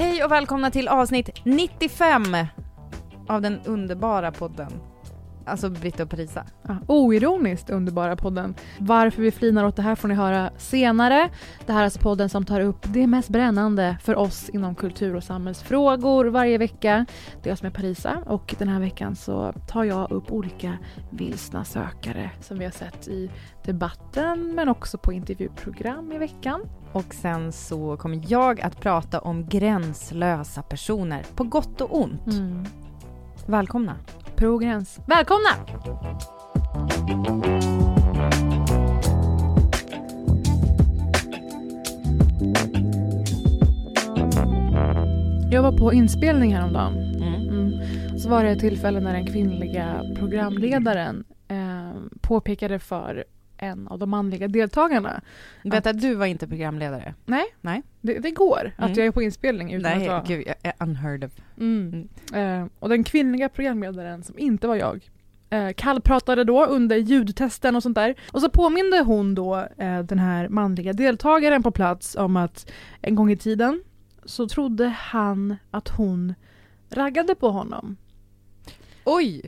Hej och välkomna till avsnitt 95 av den underbara podden. Alltså Britta och Parisa. Ja, oironiskt underbara podden. Varför vi flinar åt det här får ni höra senare. Det här är alltså podden som tar upp det mest brännande för oss inom kultur och samhällsfrågor varje vecka. Det är jag som är Parisa och den här veckan så tar jag upp olika vilsna sökare som vi har sett i debatten men också på intervjuprogram i veckan. Och sen så kommer jag att prata om gränslösa personer, på gott och ont. Mm. Välkomna. Progrens. Välkomna! Jag var på inspelning häromdagen. Mm. Mm. Så var det ett tillfälle när den kvinnliga programledaren eh, påpekade för en av de manliga deltagarna. Vet att du var inte programledare? Nej, Nej. det, det går att Mm. jag är på inspelning utan Nej, att vara... gud, jag är unheard of. Mm. Eh, och den kvinnliga programledaren som inte var jag eh, kallpratade då under ljudtesten och sånt där. Och så påminde hon då eh, den här manliga deltagaren på plats om att en gång i tiden så trodde han att hon raggade på honom. Oj!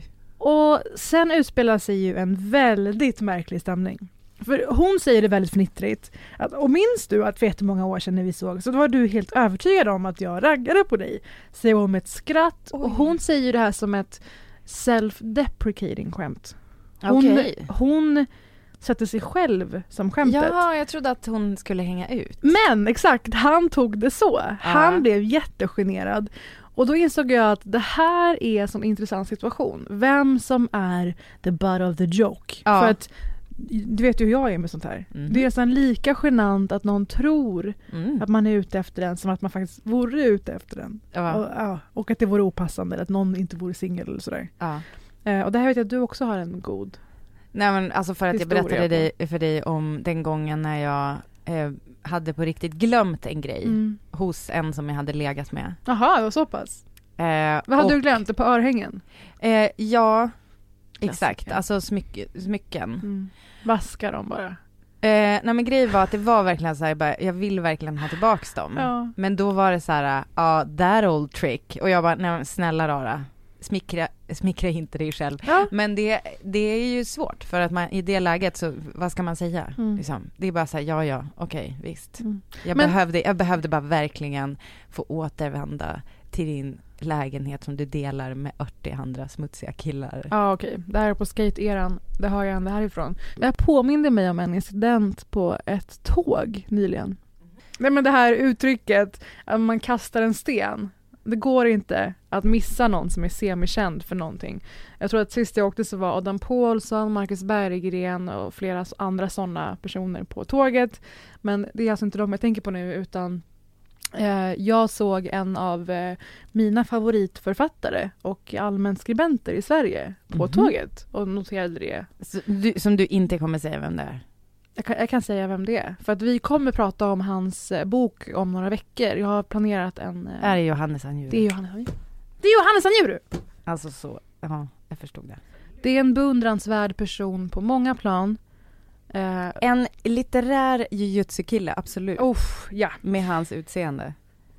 Och sen utspelar sig ju en väldigt märklig stämning. För hon säger det väldigt fnittrigt. Att, och minns du att för jättemånga år sedan när vi såg så var du helt övertygad om att jag raggade på dig? Säger hon med ett skratt. Och Oj. hon säger det här som ett self-deprecating skämt. Hon, Okej. hon sätter sig själv som skämtet. Ja, jag trodde att hon skulle hänga ut. Men exakt, han tog det så. Han Ja. blev jättegenerad. Och då insåg jag att det här är en sån intressant situation. Vem som är the butt of the joke. Ja. För att du vet ju hur jag är med sånt här. Mhm. Det är nästan lika genant att någon tror Mm. att man är ute efter den som att man faktiskt vore ute efter den. Ja. Och, ja, och att det vore opassande, eller att någon inte vore singel eller sådär. ja. Eh, och det här vet jag att du också har en god. Nej men alltså för att jag berättade dig, för dig om den gången när jag eh, hade på riktigt glömt en grej Mm. hos en som jag hade legat med. Jaha, så pass. Eh, Vad hade och, du glömt? Det på örhängen? Eh, ja, exakt. Klassiker. Alltså smyck, smycken. Mm. Vaska dem bara. Eh, nej men grejen var att det var verkligen så här, bara, jag vill verkligen ha tillbaks dem. Ja. Men då var det så här, ja, that old trick. Och jag bara, nej men snälla rara, smickra, smickra inte dig själv. Ja. Men det, det är ju svårt för att man i det läget så, vad ska man säga? Mm. Liksom? Det är bara så här, ja ja, okej, visst. Mm. Jag, Men- behövde, jag behövde bara verkligen få återvända till din lägenhet som du delar med 80 andra smutsiga killar. Ja okej, det här är på skate-eran. Det har jag ändå härifrån. Det här påminde mig om en incident på ett tåg nyligen. Nej men det här uttrycket att man kastar en sten. Det går inte att missa någon som är semikänd för någonting. Jag tror att sist jag åkte så var Adam Pålsson, Marcus Berggren och flera andra sådana personer på tåget. Men det är alltså inte de jag tänker på nu utan eh, jag såg en av eh, mina favoritförfattare och allmänskribenter i Sverige på Mhm. tåget och noterade det. Du, som du inte kommer säga vem det är? Jag kan, jag kan säga vem det är. För att vi kommer prata om hans eh, bok om några veckor. Jag har planerat en... eh, Är det Johannes Anjuru? det är Johannes Anjuru. Det är Johannes Anjuru! Alltså så, ja, jag förstod det. Det är en beundransvärd person på många plan. Eh, En litterär jujutsu-kille, absolut. uff, ja. Med hans utseende.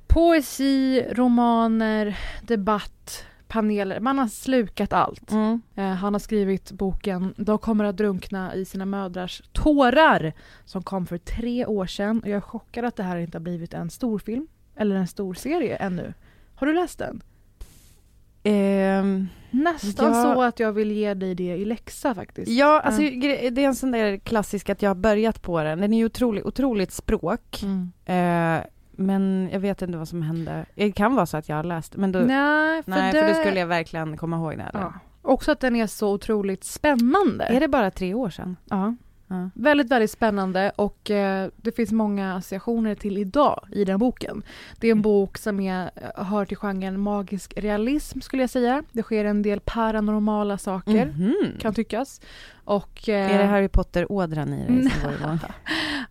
Poesi, romaner, debatt, paneler, man har slukat allt. Mm. Eh, han har skrivit boken De kommer att drunkna i sina mödrars tårar som kom för tre år sedan. Och jag är chockad att det här inte har blivit en storfilm eller en stor serie ännu. Har du läst den? Ehm, Nästan Ja. så att jag vill ge dig det i läxa faktiskt. ja, alltså gre- det är en sån där klassisk att jag har börjat på den. Den är ju otroligt, otroligt språk. Mm. Eh, men jag vet inte vad som hände. Det kan vara så att jag har läst, men då, nej, Nej, för, det... då skulle jag verkligen komma ihåg det. Ja. Också att den är så otroligt spännande. Är det bara tre år sedan? Ja. Ja. Väldigt, väldigt spännande och eh, det finns många associationer till idag i den boken. Det är en bok som är, hör till genren magisk realism skulle jag säga. Det sker en del paranormala saker, Mhm. kan tyckas. Och, eh, Är det Harry Potter-ådran i dig som går igång?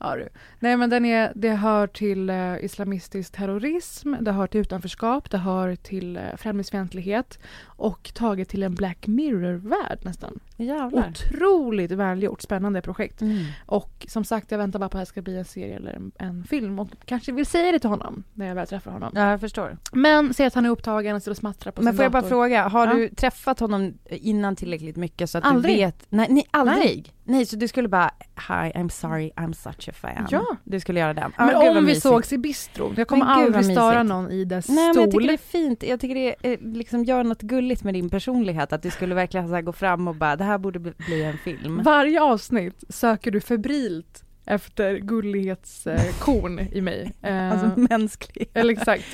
Ja, du. Nej men den är, det hör till eh, islamistisk terrorism, det hör till utanförskap, det hör till eh, främlingsfientlighet och taget till en Black Mirror-värld nästan. Jävlar. Otroligt välgjort, spännande projekt. Mm. Och som sagt, jag väntar bara på att det ska bli en serie eller en, en film och kanske vill säga det till honom när jag väl träffar honom. Ja, jag förstår. Men ser att han är upptagen och står och smattrar på Men sin får jag bara dator. fråga, har Ja. du träffat honom innan tillräckligt mycket så att Aldrig. du vet? Nej, nej aldrig? Nej. så du skulle bara, hi I'm sorry I'm such a fan. Ja. Du skulle göra den? Men vad om vi mysigt. sågs i bistron, jag kommer Men aldrig störa någon i dess Nej men stol. jag tycker det är fint, jag tycker det är, liksom gör något gulligt med din personlighet, att du skulle verkligen så gå fram och bara, det här borde bli, bli en film. Varje avsnitt söker du febrilt efter gullighetskorn i mig. Eh, Alltså mänsklig. eller exakt,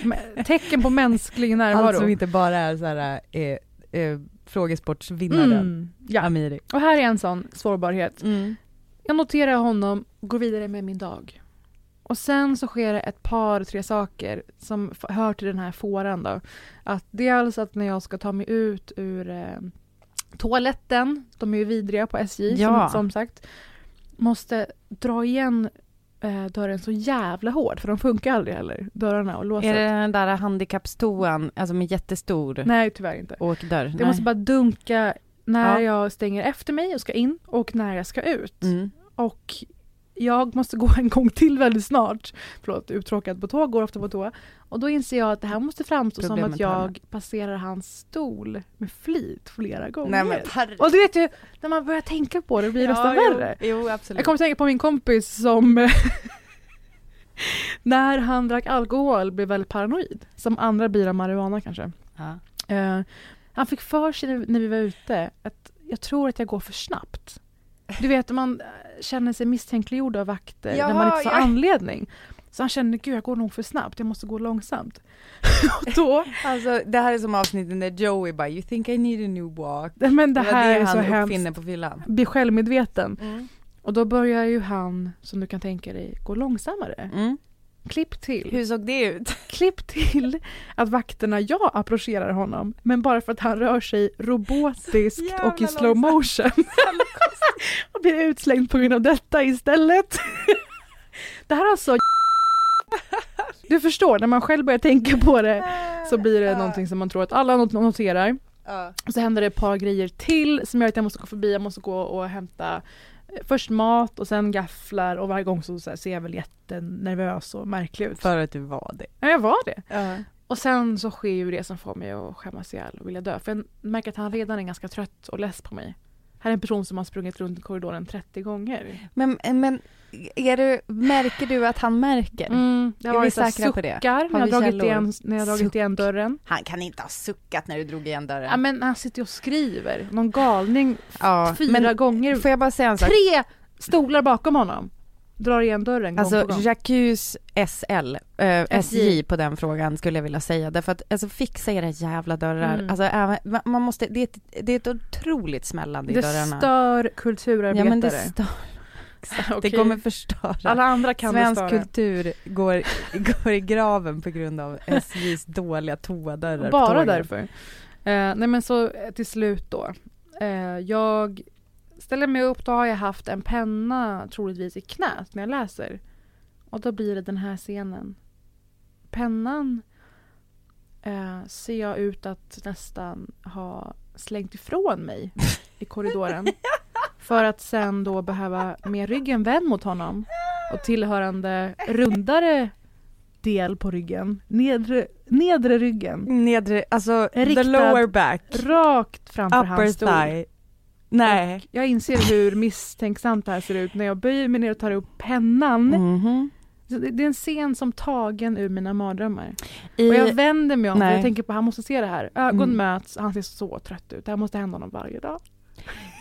tecken på mänsklig närvaro. Allt som inte bara är så här, eh, eh, frågesportsvinnaren. mm, ja. Amiri. Och här är en sån sårbarhet. Mm. Jag noterar honom, går vidare med min dag. Och sen så sker det ett par, tre saker som hör till den här fåran då. Att dels att när jag ska ta mig ut ur eh, toaletten, de är ju vidriga på SJ Ja. som, som sagt, måste dra igen eh, dörren så jävla hårt för de funkar aldrig heller, dörrarna och låset. Är det den där handikappstoan, alltså med jättestor Nej tyvärr inte. åkdörr? Det Nej. måste bara dunka när Ja. jag stänger efter mig och ska in och när jag ska ut. Mm. Och jag måste gå en gång till väldigt snart. Förlåt, uttråkad på tåg, går ofta på toa. Och då inser jag att det här måste framstå Problem som att jag tarmen. passerar hans stol med flit flera gånger. Nej och du vet ju, när man börjar tänka på det blir det nästan jo, värre. Jo, absolut. Jag kommer tänka på min kompis som när han drack alkohol blev väldigt paranoid. Som andra blir av marijuana kanske. Ja. Eh, han fick för sig när vi var ute att jag tror att jag går för snabbt. Du vet, man eh, känner sig misstänkliggjord av vakter när man inte får ja. anledning. Så han kände, gud jag går nog för snabbt, jag måste gå långsamt. och då, Alltså det här är som avsnitten där Joey bara, you think I need a new walk. men det var här är så han hemskt. uppfinner på fyllan. Bli självmedveten. Och då börjar ju han, som du kan tänka dig, gå långsammare. Mm. Klipp till. Hur såg det ut? Klipp till att vakterna, jag approcherar honom, men bara för att han rör sig robotiskt och i slow motion. och blir utslängd på grund av detta istället. det här är alltså Du förstår, när man själv börjar tänka på det så blir det någonting som man tror att alla not- noterar. Och så händer det ett par grejer till som gör att jag måste gå förbi, jag måste gå och hämta först mat och sen gafflar och varje gång så, så här, ser jag väl jättenervös och märklig ut. För att du var det. Ja, jag var det. Ja. Och sen så sker ju det som får mig att skämmas ihjäl och vilja dö. För jag märker att han redan är ganska trött och less på mig. Här är en person som har sprungit runt i korridoren 30 gånger. Men, men är du, märker du att han märker? Mm, det har Är vi säkra på det? suckar när jag dragit igen, när jag dragit Suck. igen dörren. Han kan inte ha suckat när du drog igen dörren. Ja men han sitter och skriver, någon galning Ja, fyra men gånger. får jag bara säga en sak? Tre stolar bakom honom. Drar igen dörren gång Alltså på gång. Jacques SL, äh, SJ på den frågan skulle jag vilja säga. Därför att alltså, fixa era jävla dörrar. Mm. Alltså, även, man- måste, det, är ett, det är ett otroligt smällande i det dörrarna. stör kulturarbetare. Ja men det stör. Exakt, Okej. Det kommer förstöra. Alla andra kan det Svensk störa. kultur går, går i graven på grund av SJs dåliga toadörrar. Bara därför. Eh, nej men så eh, till slut då. Eh, jag ställer mig upp, då har jag haft en penna troligtvis i knät när jag läser. Och då blir det den här scenen. Pennan eh, ser jag ut att nästan ha slängt ifrån mig i korridoren. För att sen då behöva med ryggen vänd mot honom och tillhörande rundare del på ryggen. Nedre, nedre ryggen. Nedre, alltså Riktad. the lower back. Rakt framför Upper hans stol. thigh. Nej. Och jag inser hur misstänksamt det här ser ut när jag böjer mig ner och tar upp pennan. Mhm. Så Det är en scen som tagen ur mina mardrömmar. I, Och jag vänder mig om för jag tänker på han måste se det här. Ögon Mm. möts, han ser så trött ut. Det här måste hända honom varje dag.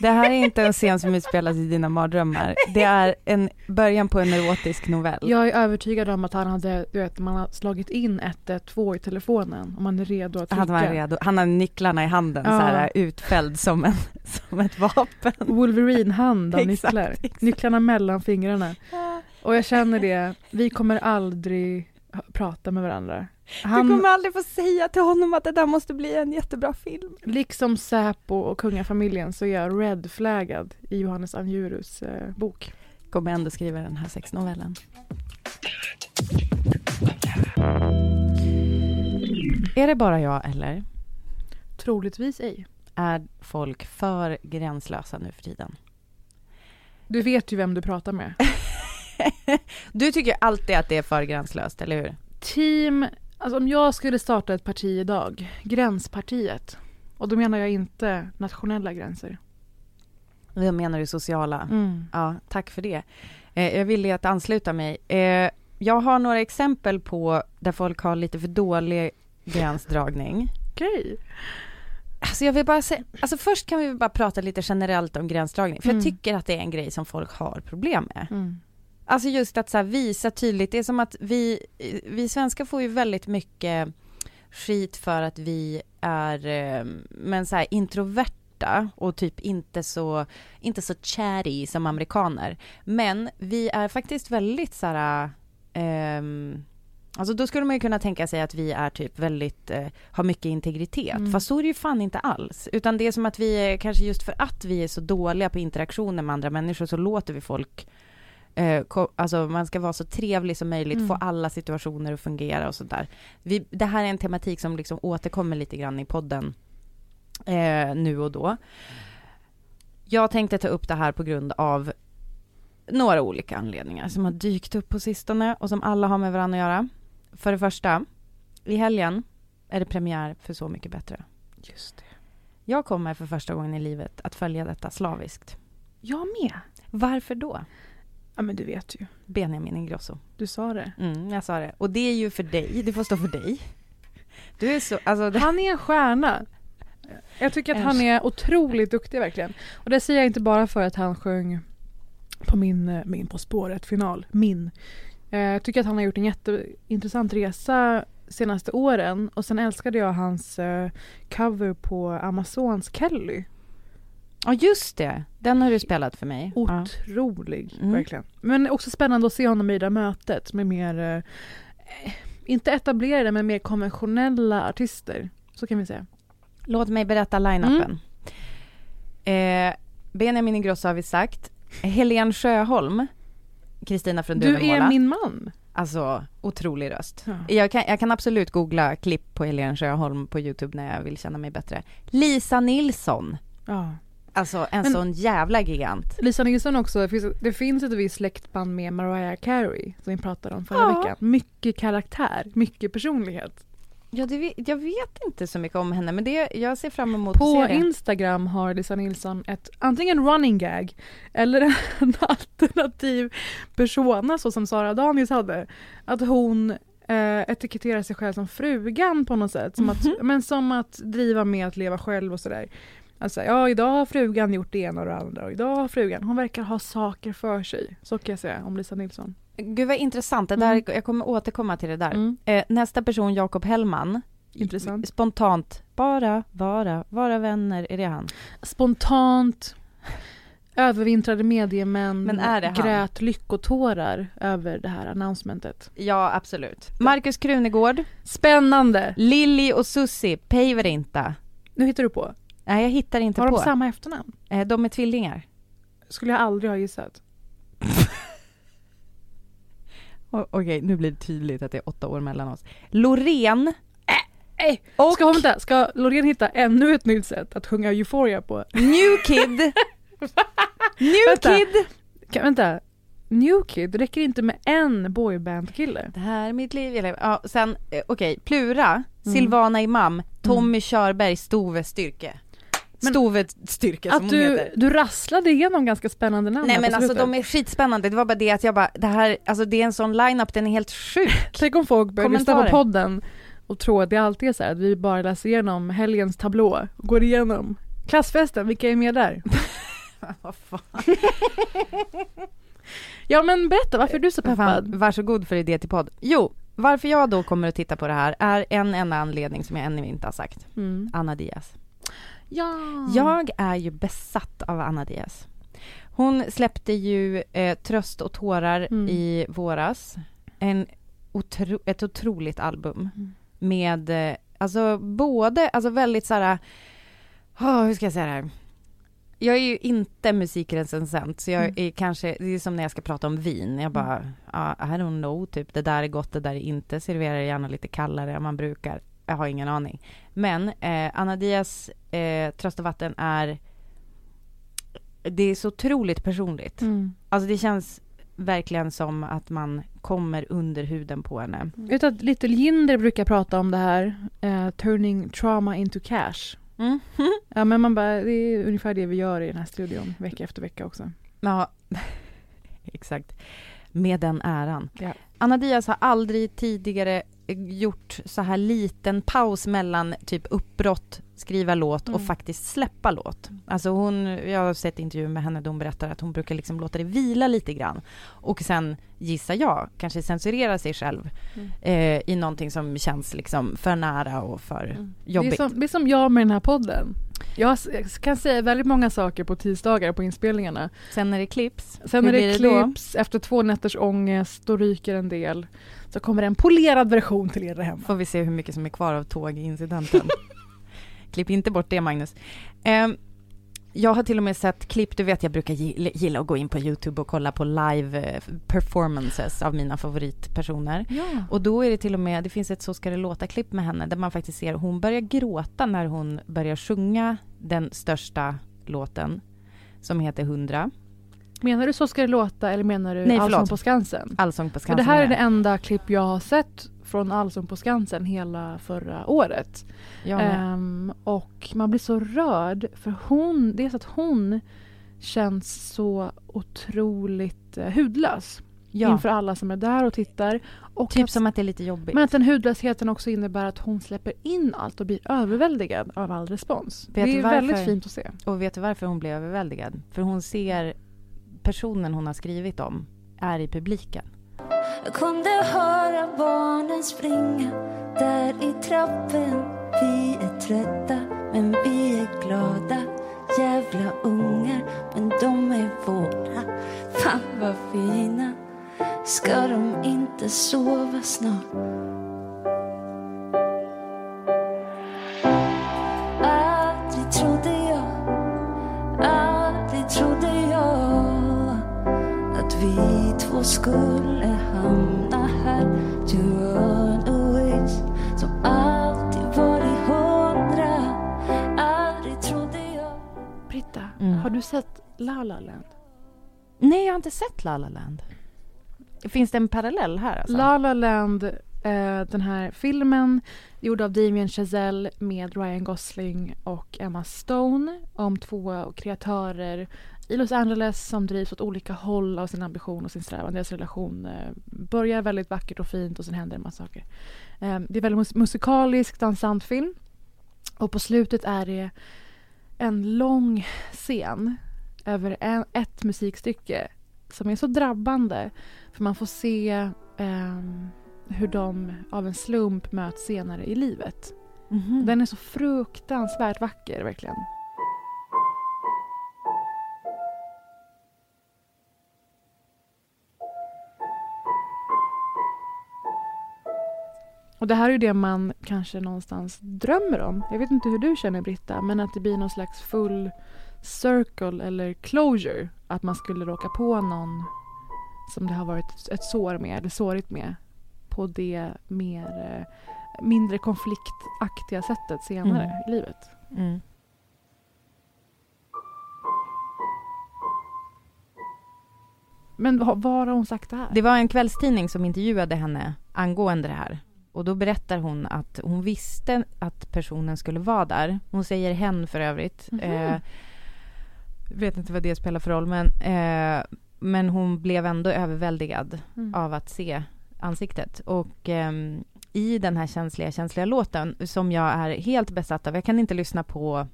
Det här är inte en scen som utspelas i dina mardrömmar. Det är en början på en erotisk novell. Jag är övertygad om att han hade, du vet, man har slagit in 112 i telefonen och man är redo att trycka. Han var redo. Han har nycklarna i handen Ja. så här utfälld som, en, som ett vapen. Wolverine-hand av Exakt, nycklar. exakt. Nycklarna mellan fingrarna. Och jag känner det, vi kommer aldrig prata med varandra. Du Han, kommer aldrig få säga till honom att det där måste bli en jättebra film. liksom Säpo och kungafamiljen så är jag red-flaggad i Johannes Anjurus eh, bok. Kommer ändå skriva den här sexnovellen. Är det bara jag eller Troligtvis ej. är folk för gränslösa nu för tiden? Du vet ju vem du pratar med. Du tycker alltid att det är för gränslöst, eller hur? Team, alltså om jag skulle starta ett parti idag, Gränspartiet. Och då menar jag inte nationella gränser. Vad menar du sociala? Mm. Ja, tack för det. Eh, jag vill att ansluta mig. Eh, jag har några exempel på där folk har lite för dålig gränsdragning. Okej. Alltså jag vill bara säga, alltså först kan vi bara prata lite generellt om gränsdragning, för Mm. jag tycker att det är en grej som folk har problem med. Mm. Alltså just att så här visa tydligt, det är som att vi, vi svenskar får ju väldigt mycket skit för att vi är, eh, men så här introverta och typ inte så, inte så chatty som amerikaner. Men vi är faktiskt väldigt så här, ehm, Alltså då skulle man ju kunna tänka sig att vi är typ väldigt, eh, har mycket integritet. Mm. Fast så är det ju fan inte alls. Utan det är som att vi kanske just för att vi är så dåliga på interaktioner med andra människor så låter vi folk eh, alltså man ska vara så trevlig som möjligt, Mm. få alla situationer att fungera och sådär. Det här är en tematik som liksom återkommer lite grann i podden eh, nu och då. Jag tänkte ta upp det här på grund av några olika anledningar som har dykt upp på sistone och som alla har med varandra att göra. För det första, i helgen är det premiär för Så mycket bättre. Just det. Jag kommer för första gången i livet att följa detta slaviskt. Jag med. Varför då? Ja men du vet ju. Benjamin Ingrosso. Du sa det. Mm, jag sa det. Och det är ju för dig, det får stå för dig. Du är så, alltså det, Han är en stjärna. Jag tycker att han är otroligt duktig verkligen. Och det säger jag inte bara för att han sjöng på min, eh, min På spåret-final. Min. Eh, Jag tycker att han har gjort en jätteintressant resa senaste åren. Och sen älskade jag hans eh, cover på Amazons Kelly. Ja just det, den har du spelat för mig. Ja. Otrolig, Mm. verkligen. Men också spännande att se honom i det mötet med mer, eh, inte etablerade men mer konventionella artister. Så kan vi säga. Låt mig berätta line-upen. Eh, Benjamin Ingrosso har vi sagt. Helen Sjöholm, Kristina från Du Duvemåla. är min man. Alltså, otrolig röst. Ja. Jag kan, jag kan absolut googla klipp på Helen Sjöholm på Youtube när jag vill känna mig bättre. Lisa Nilsson, Ja. Alltså en Men- sån jävla gigant. Lisa Nilsson också, det finns, ett visst släktband med Mariah Carey som vi pratade om förra Ja. veckan. Mycket karaktär, mycket personlighet. Ja, det, jag vet inte så mycket om henne, men det, jag ser fram emot att På se det. Instagram har Lisa Nilsson ett antingen running gag eller en alternativ persona så som Sara Danius hade. Att hon eh, etiketterar sig själv som frugan på något sätt. Som att, Mhm. men som att driva med att leva själv och sådär. Alltså, ja, idag har frugan gjort det ena och det andra och idag har frugan, hon verkar ha saker för sig. Så kan jag säga om Lisa Nilsson. Gud vad intressant, det där, Mm. jag kommer återkomma till det där. Mm. Eh, nästa person, Jakob Hellman. Intressant. Spontant, bara, vara, vara vänner, är det han? Spontant, övervintrade mediemän Men är det han? grät lyckotårar över det här announcementet. Ja, absolut. Markus Krunegård, Spännande! Lilly och Susi, Päivärinta. Nu hittar du på. Nej, jag hittar inte Har på. de samma efternamn? Eh, de är tvillingar. Skulle jag aldrig ha gissat. Okej, nu blir det tydligt att det är åtta år mellan oss. Loreen Nej, och ska, hon, ska Loreen hitta ännu ett nytt sätt att sjunga Euphoria på? New Kid. New Vänta. Kid. Kan, vänta, New Kid, det räcker inte med en boybandkille. Det här är mitt liv. Ja, sen, okej, Plura, Mm. Silvana Imam, Tommy Körberg, Stove Styrke. Men- Stove Styrke som Att hon du, heter. du rasslade igenom ganska spännande namn Nej men alltså de är skitspännande, det var bara det att jag bara, det här, alltså det är en sån line-up, den är helt sjuk. Tänk om folk börjar lyssna på podden och tror att det alltid är så här att vi bara läser igenom helgens tablå, går igenom klassfesten, vilka är med där? Vad fan. Ja men berätta, varför är du så peppad? varsågod för idé till podd. Jo, varför jag då kommer att titta på det här är en enda anledning som jag ännu inte har sagt. Mm. Anna Diaz. Ja. Jag är ju besatt av Anna Diaz. Hon släppte ju eh, Tröst och tårar Mm. i våras. En otro, ett otroligt album Mm. med, eh, alltså både, alltså väldigt så här, oh, hur ska jag säga det här? Jag är ju inte musikrecensent, så jag Mm. är kanske, det är som när jag ska prata om vin, jag bara, ja, I don't know, typ det där är gott, det där är inte, serverar gärna lite kallare än man brukar, jag har ingen aning. Men eh, Anna Diaz eh, Tröst och vatten är, det är så otroligt personligt. Mm. Alltså det känns verkligen som att man kommer under huden på henne. Att Little Jinder brukar prata om det här, eh, turning trauma into cash. Mm. Ja men man bara, det är ungefär det vi gör i den här studion vecka efter vecka också. Ja, exakt. Med den äran. Ja. Anna Diaz har aldrig tidigare gjort så här liten paus mellan typ uppbrott, skriva låt och Mm. faktiskt släppa låt. Alltså hon, jag har sett intervjuer med henne där hon berättar att hon brukar liksom låta det vila lite grann. Och sen, gissar jag, kanske censurera sig själv Mm. eh, i någonting som känns liksom för nära och för Mm. Det är, jobbigt. som, det är som jag med den här podden. Jag kan säga väldigt många saker på tisdagar på inspelningarna. Sen när det klipps, Sen hur är blir det klipps, efter två nätters ångest, då ryker en del. Så kommer det en polerad version till er där hemma. Får vi se hur mycket som är kvar av tågincidenten. Klipp inte bort det Magnus. Ehm, jag har till och med sett klipp, du vet jag brukar gilla, att gå in på Youtube och kolla på live eh, performances av mina favoritpersoner. Ja. Och då är det till och med, det finns ett Så ska det låta-klipp med henne där man faktiskt ser hon börjar gråta när hon börjar sjunga den största låten som heter 100. Menar du Så ska det låta eller menar du Nej, Allsång på Skansen? Allsång på För Skansen. det här är är det enda klipp jag har sett från Allsång på Skansen hela förra året. Ehm, och man blir så rörd för hon, så att hon känns så otroligt eh, hudlös ja. inför alla som är där och tittar. Och Typ att, som att det är lite jobbigt. men att den hudlösheten också innebär att hon släpper in allt och blir överväldigad av all respons. Vet det är varför? väldigt fint att se. Och vet du varför hon blev överväldigad? För hon ser personen hon har skrivit om är i publiken. Jag kunde höra barnen springa där i trappen. Vi är trötta men vi är glada. Jävla ungar men de är våra. Fan vad fina. Ska de inte sova snart? Två skulle hamna här Two runaways som alltid varit hundra Aldrig trodde jag Britta, Mm. har du sett La La Land? Nej, jag har inte sett La La Land. Finns det en parallell här alltså? La La Land, eh, den här filmen gjord av Damien Chazelle med Ryan Gosling och Emma Stone om två kreatörer i Los Angeles som drivs åt olika håll av sin ambition och sin strävan. Deras relation eh, börjar väldigt vackert och fint och sen händer en massa saker. Eh, det är väldigt mus- musikalisk, dansant film. Och på slutet är det en lång scen över en, ett musikstycke som är så drabbande för man får se ehm, hur de av en slump möts senare i livet. Mhm. Den är så fruktansvärt vacker verkligen. Och det här är ju det man kanske någonstans drömmer om. Jag vet inte hur du känner Britta, men att det blir någon slags full circle eller closure. Att man skulle råka på någon som det har varit ett- sår med, eller sårigt med, på det mer, eh, mindre konfliktaktiga sättet senare Mm. i livet. Mm. Men var, var har hon sagt det här? Det var en kvällstidning som intervjuade henne angående det här. Och då berättar hon att hon visste att personen skulle vara där. Hon säger hen för övrigt. Mhm. Eh, vet inte vad det spelar för roll, men, eh, men hon blev ändå överväldigad Mm. av att se ansiktet. Och ehm, i den här känsliga, känsliga låten som jag är helt besatt av, jag kan inte lyssna på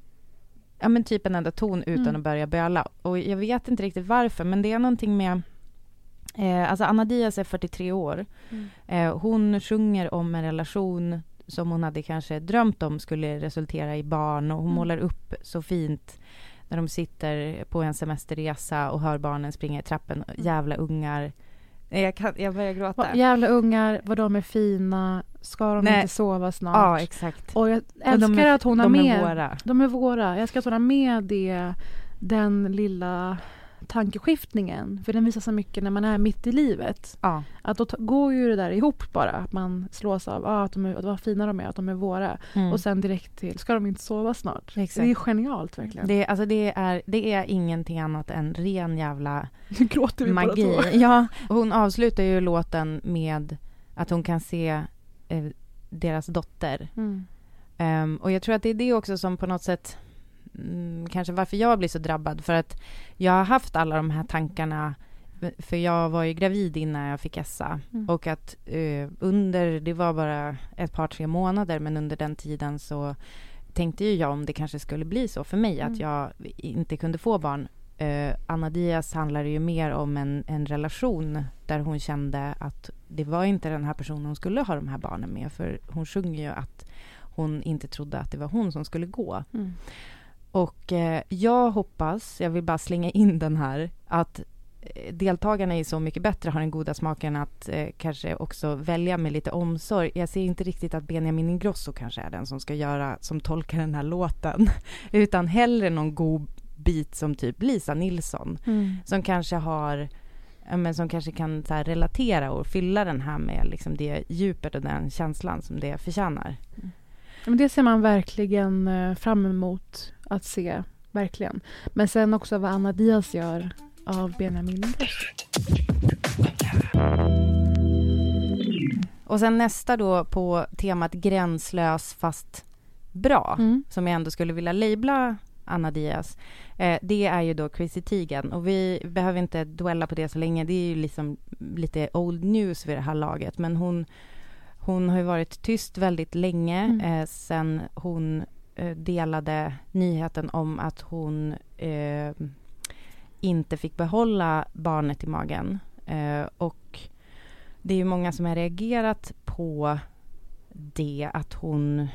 ja, men typ en enda ton utan Mm. att börja böla. Och jag vet inte riktigt varför, men det är någonting med Eh, alltså Anna Diaz är 43 år. Mm. Eh, hon sjunger om en relation som hon hade kanske drömt om skulle resultera i barn och hon Mm. målar upp så fint när de sitter på en semesterresa och hör barnen springa i trappen. Jävla ungar. Jag, kan, jag börjar gråta. Va, jävla ungar, vad de är fina. Ska de Nej. inte sova snart? Ja, exakt. Och jag Och älskar de är, att hon har de med... är våra. De är våra. Jag älskar att hon har med det, den lilla tankeskiftningen. För den visar så mycket när man är mitt i livet. Ja. Att då går ju det där ihop bara. Att man slås av ah, att, de är, att vad fina de är, att de är våra. Mm. Och sen direkt till, ska de inte sova snart? Exakt. Det är genialt verkligen. det, alltså det, är, det är ingenting annat än ren jävla Nu gråter vi magi. två. Ja, hon avslutar ju låten med att hon kan se eh, deras dotter. Mm. Ehm, och jag tror att det är det också som på något sätt mm, kanske varför jag blir så drabbad. För att jag har haft alla de här tankarna för jag var ju gravid innan jag fick Essa. Mm. Och att eh, under, det var bara ett par, tre månader, men under den tiden så tänkte ju jag om det kanske skulle bli så för mig, Mm. att jag inte kunde få barn. Eh, Anna Diaz handlar ju mer om en, en relation där hon kände att det var inte den här personen hon skulle ha de här barnen med. För hon sjunger ju att hon inte trodde att det var hon som skulle gå. Mm. Och eh, jag hoppas, jag vill bara slänga in den här, att eh, deltagarna i Så mycket bättre har den goda smaken att eh, kanske också välja med lite omsorg. Jag ser inte riktigt att Benjamin Ingrosso kanske är den som ska göra, som tolkar den här låten, utan hellre någon god bit som typ Lisa Nilsson, Mm. som kanske har men som kanske kan så relatera och fylla den här med liksom det djupet och den känslan som det förtjänar. Ja, Men det ser man verkligen eh, fram emot att se. Verkligen. Men sen också vad Anna Diaz gör av Benjamin Ingrosso. Och sen nästa då på temat gränslös fast bra, Mm. som jag ändå skulle vilja labla Anna Diaz, eh, det är ju då Chrissy Teigen. Och vi behöver inte dwella på det så länge, det är ju liksom lite old news vid det här laget, men hon, hon har ju varit tyst väldigt länge Mm. eh, sen hon eh, delade nyheten om att hon eh, inte fick behålla barnet i magen. Eh, och det är ju många som har reagerat på det, att hon...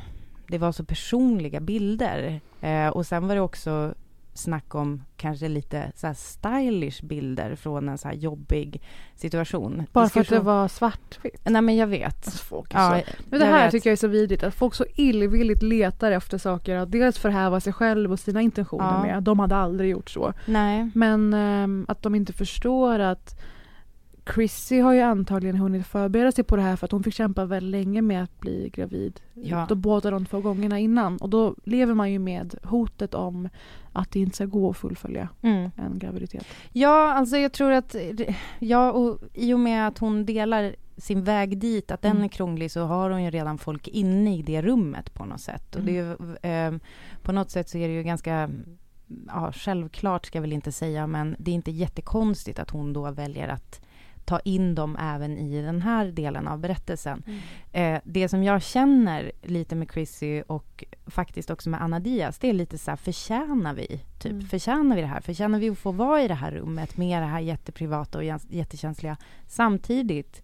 Det var så personliga bilder. Eh, och sen var det också snack om kanske lite så här stylish bilder från en så här jobbig situation. Bara för att det var svartvitt. Nej, men jag vet. Alltså, folk är så... Ja, Men det här vet. tycker jag är så vidrigt, att folk så illvilligt letar efter saker att dels förhäva sig själv och sina intentioner Ja. med. De hade aldrig gjort så. Nej. Men ehm, att de inte förstår att Chrissy har ju antagligen hunnit förbereda sig på det här för att hon fick kämpa väldigt länge med att bli gravid. Ja. Då båda de två gångerna innan. Och då lever man ju med hotet om att det inte ska gå att fullfölja Mm. en graviditet. Ja, alltså jag tror att... Ja, och i och med att hon delar sin väg dit, att den Mm. är krånglig, så har hon ju redan folk inne i det rummet på något sätt. Och det är, ju, eh, på något sätt så är det ju ganska... Ja, självklart ska jag väl inte säga, men det är inte jättekonstigt att hon då väljer att ta in dem även i den här delen av berättelsen. Eh, det som jag känner lite med Chrissy och faktiskt också med Anna Diaz, det är lite så här, förtjänar vi? Typ, Mm. förtjänar vi det här? Förtjänar vi att få vara i det här rummet med det här jätteprivata och jättekänsliga? Samtidigt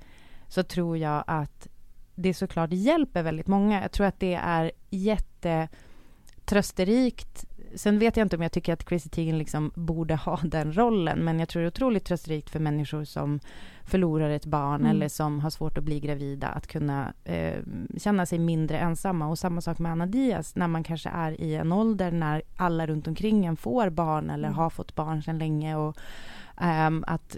så tror jag att det såklart hjälper väldigt många. Jag tror att det är jättetrösterikt. Sen vet jag inte om jag tycker att Chrissy Teigen liksom borde ha den rollen, men jag tror det är otroligt trösterikt för människor som förlorar ett barn Mm. eller som har svårt att bli gravida att kunna eh, känna sig mindre ensamma. Och samma sak med Anna Diaz, när man kanske är i en ålder när alla runt omkring en får barn eller Mm. har fått barn sedan länge. Och, ehm, att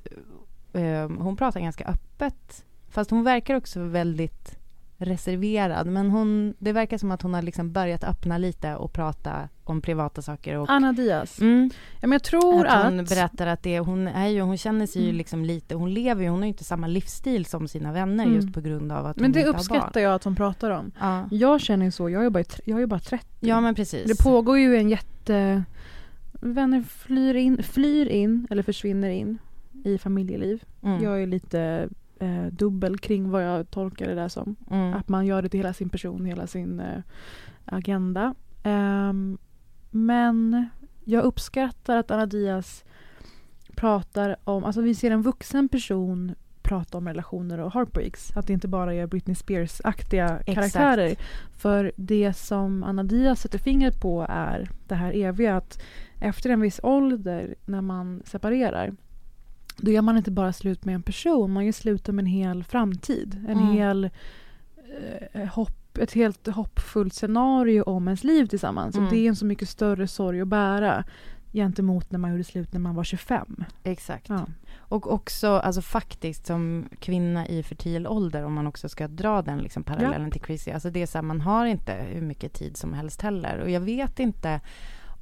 ehm, Hon pratar ganska öppet, fast hon verkar också väldigt reserverad. Men hon, det verkar som att hon har liksom börjat öppna lite och prata om privata saker. Och, Anna Diaz. mm, Ja, men jag tror att att... hon berättar att det, hon är ju, hon känner sig ju Mm. liksom lite, hon lever ju, hon har ju inte samma livsstil som sina vänner Mm. just på grund av att men hon det inte har barn. uppskattar jag att hon pratar om. Ja. Jag känner ju så, jag är bara, jag är bara 30. ja, men precis. Det pågår ju en jätte... Vänner flyr in, flyr in eller försvinner in i familjeliv. mm. Jag är lite eh, dubbel kring vad jag tolkar det där som. mm. Att man gör det till hela sin person, hela sin eh, agenda. Ehm, men jag uppskattar att Anna Diaz pratar om, alltså vi ser en vuxen person prata om relationer och heartbreaks. Att det inte bara är Britney Spears-aktiga karaktärer. För det som Anna Diaz sätter fingret på är det här eviga att efter en viss ålder när man separerar då gör man inte bara slut med en person, man gör slut med en hel framtid. En Mm. hel eh, hopp, ett helt hoppfullt scenario om ens liv tillsammans. Mm. Och det är en så mycket större sorg att bära gentemot när man gjorde slut när man var 25. Exakt. Ja. Och också, alltså faktiskt som kvinna i fertil ålder, om man också ska dra den liksom parallellen till Chrissy, alltså det är så här, man har inte hur mycket tid som helst heller. Och jag vet inte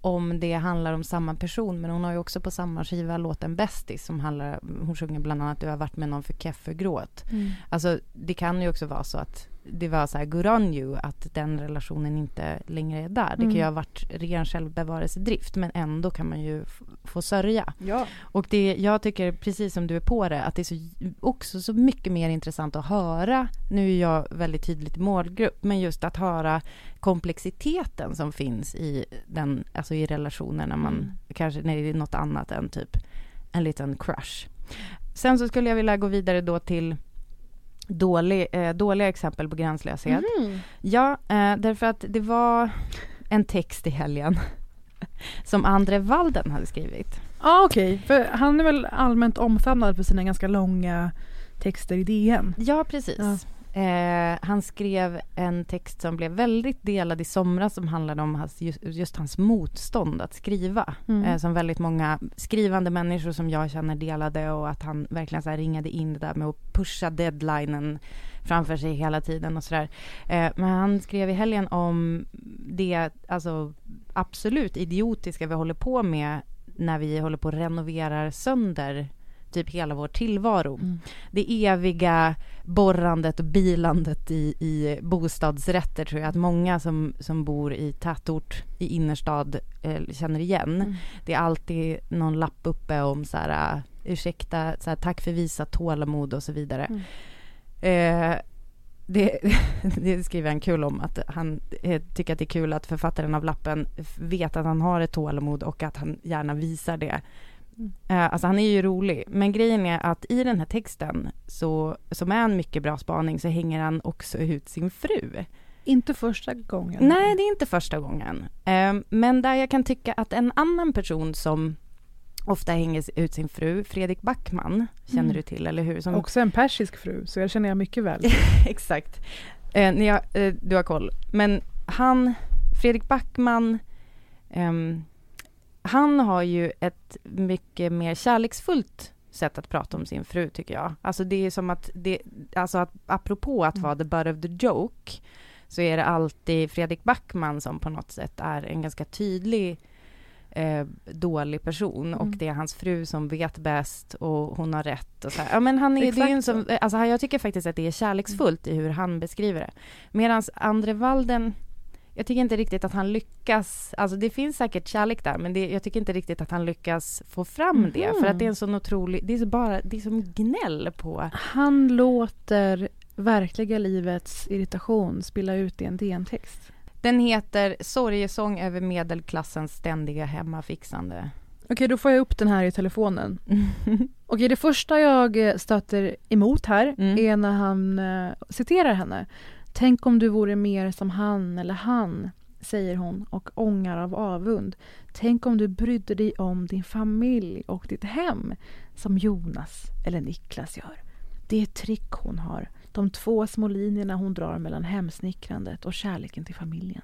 om det handlar om samma person, men hon har ju också på samma skiva låten Bästis som handlar, hon sjunger bland annat Du har varit med någon för keffegråt. Alltså det kan ju också vara så att det var så här good on you att den relationen inte längre är där. Det kan ju Mm. ha varit ren självbevarelsedrift men ändå kan man ju få sörja. Ja. Och det, jag tycker, precis som du är på det, att det är så, också så mycket mer intressant att höra, nu är jag väldigt tydligt målgrupp, men just att höra komplexiteten som finns i, den, alltså i relationen när man Mm. kanske, när det är något annat än typ en liten crush. Sen så skulle jag vilja gå vidare då till dålig, eh, dåliga exempel på gränslöshet. Mhm. Ja, eh, därför att det var en text i helgen som Andre Walden hade skrivit. Ja okej, för han är väl allmänt omfamnad för sina ganska långa texter i DN. Ja, precis. Ja. Eh, han skrev en text som blev väldigt delad i somras som handlade om hans, just, just hans motstånd att skriva. Mm. Eh, som väldigt många skrivande människor som jag känner delade och att han verkligen så ringade in det där med att pusha deadlinen framför sig hela tiden och sådär. Eh, men han skrev i helgen om det alltså, absolut idiotiska vi håller på med när vi håller på och renoverar sönder typ hela vår tillvaro. Mm. Det eviga borrandet och bilandet i, i bostadsrätter tror jag att många som, som bor i tätort, i innerstad, eh, känner igen. Mm. Det är alltid någon lapp uppe om så här, uh, ursäkta, så här, tack för visat tålamod och så vidare. Mm. Eh, det, det skriver han kul om, att han eh, tycker att det är kul att författaren av lappen vet att han har ett tålamod och att han gärna visar det. Eh, alltså han är ju rolig, men grejen är att i den här texten, så, som är en mycket bra spaning, så hänger han också ut sin fru. Inte första gången. Nej, det är inte första gången. Eh, men där jag kan tycka att en annan person som ofta hänger ut sin fru, Fredrik Backman, känner Mm. du till, eller hur? Som Också en persisk fru, så jag känner jag mycket väl. Exakt. Eh, jag, eh, du har koll. Men han, Fredrik Backman, ehm, han har ju ett mycket mer kärleksfullt sätt att prata om sin fru tycker jag. Alltså det är som att, det, alltså att apropå att vara the butt of the joke, så är det alltid Fredrik Backman som på något sätt är en ganska tydlig eh, dålig person och Mm. det är hans fru som vet bäst och hon har rätt och så här. Ja men han är, det är en som, alltså jag tycker faktiskt att det är kärleksfullt i hur han beskriver det. Medan Andre Walden, jag tycker inte riktigt att han lyckas, alltså det finns säkert kärlek där men det, jag tycker inte riktigt att han lyckas få fram det för att det är en sån otrolig, det är så bara, det är som gnäll på Han låter verkliga livets irritation spilla ut i en DN-text. Den heter Sorgesång över medelklassens ständiga hemmafixande. Okej, då får jag upp den här i telefonen. Okej, det första jag eh, stöter emot här Mm. är när han eh, citerar henne. Tänk om du vore mer som han eller han, säger hon och ångar av avund. Tänk om du brydde dig om din familj och ditt hem som Jonas eller Niklas gör. Det är ett trick hon har. De två små linjerna hon drar mellan hemsnickrandet och kärleken till familjen.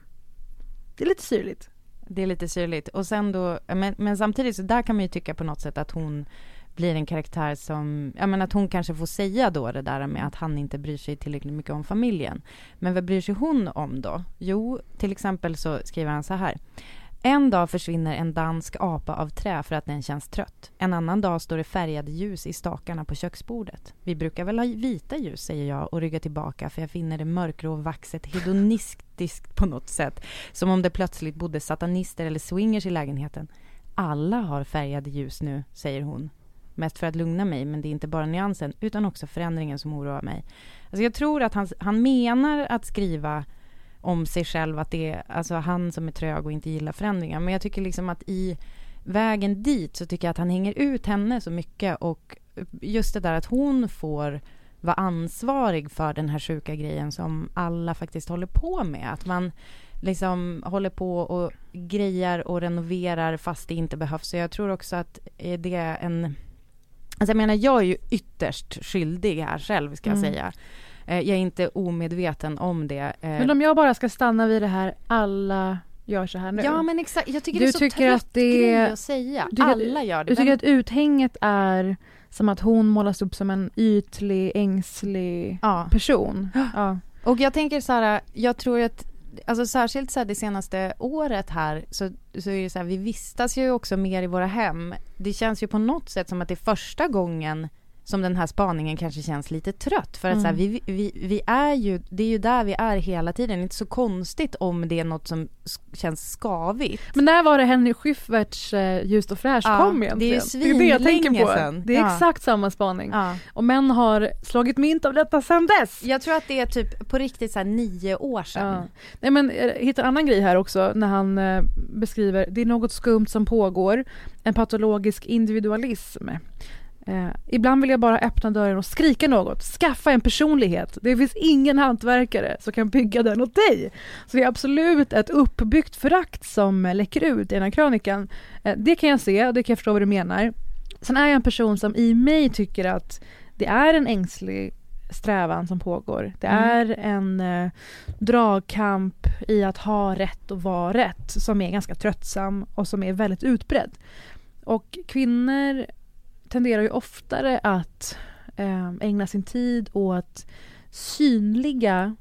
Det är lite syrligt. Det är lite syrligt. Och sen då, men, men samtidigt så där kan man ju tycka på något sätt att hon blir en karaktär som, ja men att hon kanske får säga då det där med att han inte bryr sig tillräckligt mycket om familjen. Men vad bryr sig hon om då? Jo, till exempel så skriver han så här. En dag försvinner en dansk apa av trä för att den känns trött. En annan dag står det färgade ljus i stakarna på köksbordet. Vi brukar väl ha vita ljus, säger jag och ryggar tillbaka för jag finner det mörkgrå vaxet hedonistiskt på något sätt. Som om det plötsligt bodde satanister eller swingers i lägenheten. Alla har färgade ljus nu, säger hon. Mest för att lugna mig, men det är inte bara nyansen utan också förändringen som oroar mig. Alltså jag tror att han, han menar att skriva om sig själv, att det är alltså han som är trög och inte gillar förändringar. Men jag tycker liksom att i vägen dit så tycker jag att han hänger ut henne så mycket och just det där att hon får vara ansvarig för den här sjuka grejen som alla faktiskt håller på med. Att man liksom håller på och grejar och renoverar fast det inte behövs. Så jag tror också att eh, det är en... Alltså jag menar, jag är ju ytterst skyldig här själv, ska jag Mm. säga. Eh, Jag är inte omedveten om det. Eh, Men om jag bara ska stanna vid det här, alla gör så här nu. Ja men exakt, jag tycker Du det är så tycker trött att det- grej att säga. du Alla gör det. Du tycker Vem- att uthänget är som att hon målas upp som en ytlig, ängslig Ja. person? Ja. Och jag tänker så här, jag tror att Alltså särskilt så här det senaste året här så, så är det så här, vi vistas ju också mer i våra hem. Det känns ju på något sätt som att det är första gången som den här spaningen kanske känns lite trött. För att så här, Mm. vi, vi, vi är ju, det är ju där vi är hela tiden. Det är inte så konstigt om det är något som känns skavigt. Men när var det Henry Schyfferts eh, Ljust och fräscht Ja, kom det är egentligen? ju det är det jag tänker på. sedan. Det är Ja. exakt samma spaning. Ja. Och män har slagit mynt av detta sedan dess. Jag tror att det är typ på riktigt så här nio år sedan. Ja. Nej men jag hittar en annan grej här också när han eh, beskriver, det är något skumt som pågår, en patologisk individualism. Eh, ibland vill jag bara öppna dörren och skrika något, skaffa en personlighet. Det finns ingen hantverkare som kan bygga den åt dig. Så det är absolut ett uppbyggt förakt som läcker ut i den här krönikan. Eh, det kan jag se och det kan jag förstå vad du menar. Sen är jag en person som i mig tycker att det är en ängslig strävan som pågår. Det Mm. är en eh, dragkamp i att ha rätt och vara rätt som är ganska tröttsam och som är väldigt utbredd. Och kvinnor tenderar ju oftare att eh, ägna sin tid åt synliga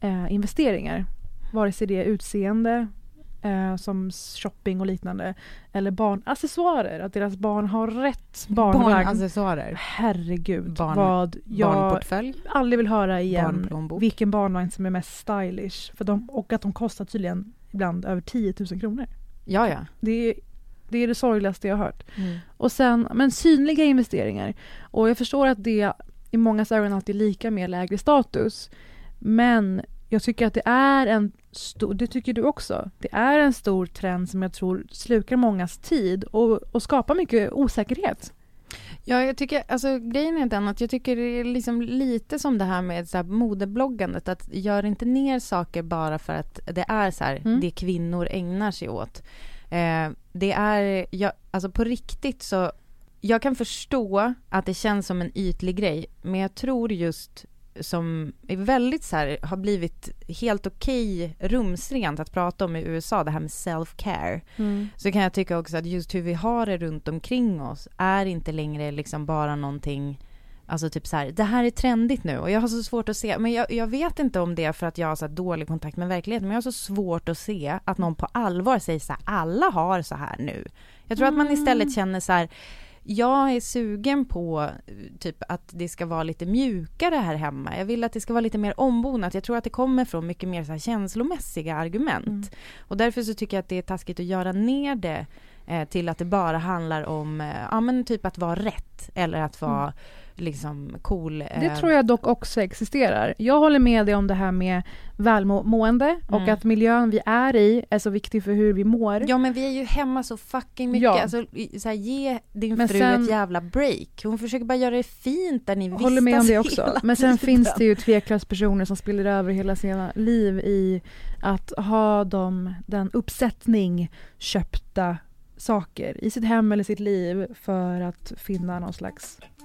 eh, investeringar. Vare sig det är utseende eh, som shopping och liknande eller barnaccessoarer, att deras barn har rätt barnvagn. Barnaccessoarer. Herregud Barn- vad jag Barnportfölj. aldrig vill höra igen vilken barnvagn som är mest stylish. För de, och att de kostar tydligen ibland över 10 000 kronor. Ja, ja. Det är, det är det sorgligaste jag har hört. Mm. Och sen, men synliga investeringar. Och jag förstår att det i många ögon alltid är lika med lägre status. Men jag tycker att det är en stor, det tycker du också, det är en stor trend som jag tror slukar mångas tid och, och skapar mycket osäkerhet. Ja, jag tycker, alltså grejen är den att jag tycker det är liksom lite som det här med så här modebloggandet, att gör inte ner saker bara för att det är så här, Mm. det kvinnor ägnar sig åt. Eh, det är, jag, alltså på riktigt så, jag kan förstå att det känns som en ytlig grej, men jag tror just som är väldigt så här, har blivit helt okej rumsrent att prata om i USA, det här med self-care. Så kan jag tycka också att just hur vi har det runt omkring oss är inte längre liksom bara någonting Alltså typ så här, det här är trendigt nu och jag har så svårt att se, men jag, jag vet inte om det är för att jag har så dålig kontakt med verkligheten, men jag har så svårt att se att någon på allvar säger så här, alla har så här nu. Jag tror att man istället känner så här, jag är sugen på eh, typ att det ska vara lite mjukare här hemma. Jag vill att det ska vara lite mer ombonat. Jag tror att det kommer från mycket mer så här känslomässiga argument. Mm. Och därför så tycker jag att det är taskigt att göra ner det eh, till att det bara handlar om, eh, ja men typ att vara rätt eller att vara liksom cool. Det eh, tror jag dock också existerar. Jag håller med dig om det här med välmående och Mm. att miljön vi är i är så viktig för hur vi mår. Ja men vi är ju hemma så fucking mycket. Ja. Alltså, så här, ge din Men fru sen- ett jävla break. Hon försöker bara göra det fint där ni vistas håller med om det också. Men sen tiden. finns det ju tveklöst personer som spiller över hela sina liv i att ha dem, den uppsättning köpta saker i sitt hem eller sitt liv för att finna någon slags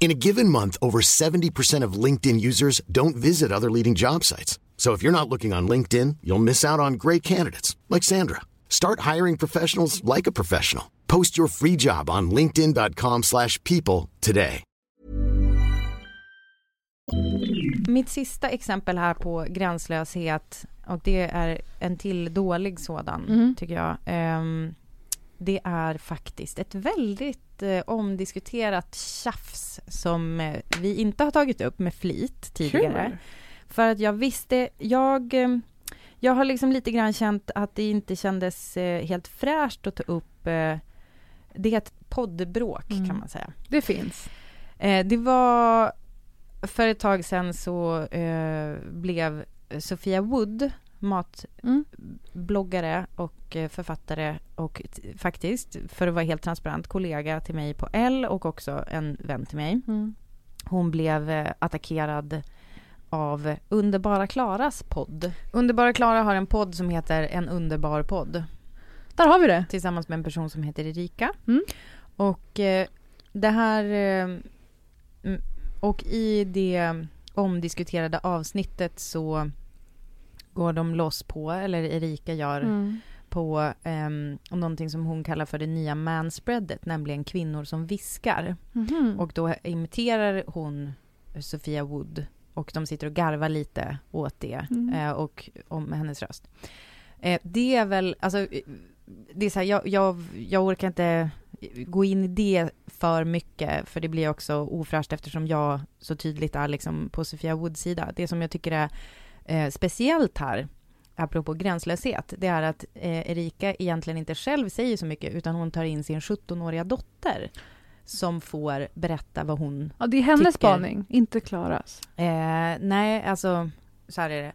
In a given month, over 70% of LinkedIn users don't visit other leading job sites. So if you're not looking on LinkedIn, you'll miss out on great candidates like Sandra. Start hiring professionals like a professional. Post your free job on linkedin.com/people slash people today. Mitt sista exempel här på gränslöshet, och det är en till dålig sådan, Mhm. tycker jag. Ehm, det är faktiskt ett väldigt eh, omdiskuterat tjafs som eh, vi inte har tagit upp med flit tidigare. Kul. För att jag visste, jag, eh, jag har liksom lite grann känt att det inte kändes eh, helt fräscht att ta upp eh, det är ett poddbråk Mm. kan man säga. Det finns. Eh, det var för ett tag sedan så blev Sofia Wood matbloggare och eh, författare och faktiskt, för att vara helt transparent, kollega till mig på L och också en vän till mig. Mm. Hon blev eh, attackerad av Underbara Klaras podd. Underbara Klara har en podd som heter En underbar podd Där har vi det. tillsammans med en person som heter Erika. Mm. Och eh, det här... Eh, och i det omdiskuterade avsnittet så går de loss på, eller Erika gör, Mm. på um, någonting som hon kallar för det nya manspreadet, nämligen kvinnor som viskar. Mhm. Och då imiterar hon Sofia Wood och de sitter och garvar lite åt det Mm. eh, och om hennes röst. Eh, det är väl, alltså, eh, det är så här, jag, jag, jag orkar inte gå in i det för mycket, för det blir också ofräscht eftersom jag så tydligt är liksom på Sofia Woods sida. Det som jag tycker är eh, speciellt här, apropå gränslöshet, det är att eh, Erika egentligen inte själv säger så mycket, utan hon tar in sin 17-åriga dotter som får berätta vad hon... Ja, det är hennes tycker- spaning, inte Klaras. Eh, nej, alltså, så här är det.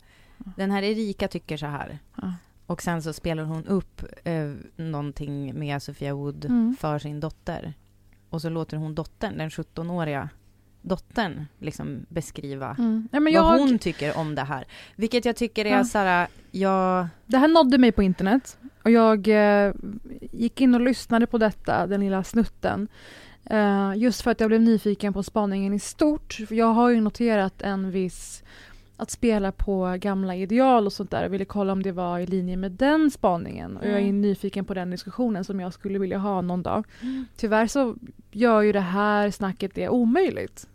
Den här Erika tycker så här. Ja. Och sen så spelar hon upp eh, någonting med Sofia Wood Mm. för sin dotter. Och så låter hon dottern, den 17-åriga dottern, liksom beskriva Mm. Ja, vad jag, hon tycker om det här. Vilket jag tycker är Ja. så här, jag... Det här nådde mig på internet och jag eh, gick in och lyssnade på detta, den lilla snutten. Eh, just för att jag blev nyfiken på spaningen i stort. För jag har ju noterat en viss att spela på gamla ideal och sånt där och ville kolla om det var i linje med den spaningen. Och jag är Mm. nyfiken på den diskussionen som jag skulle vilja ha någon dag. Tyvärr så gör ju det här snacket det omöjligt.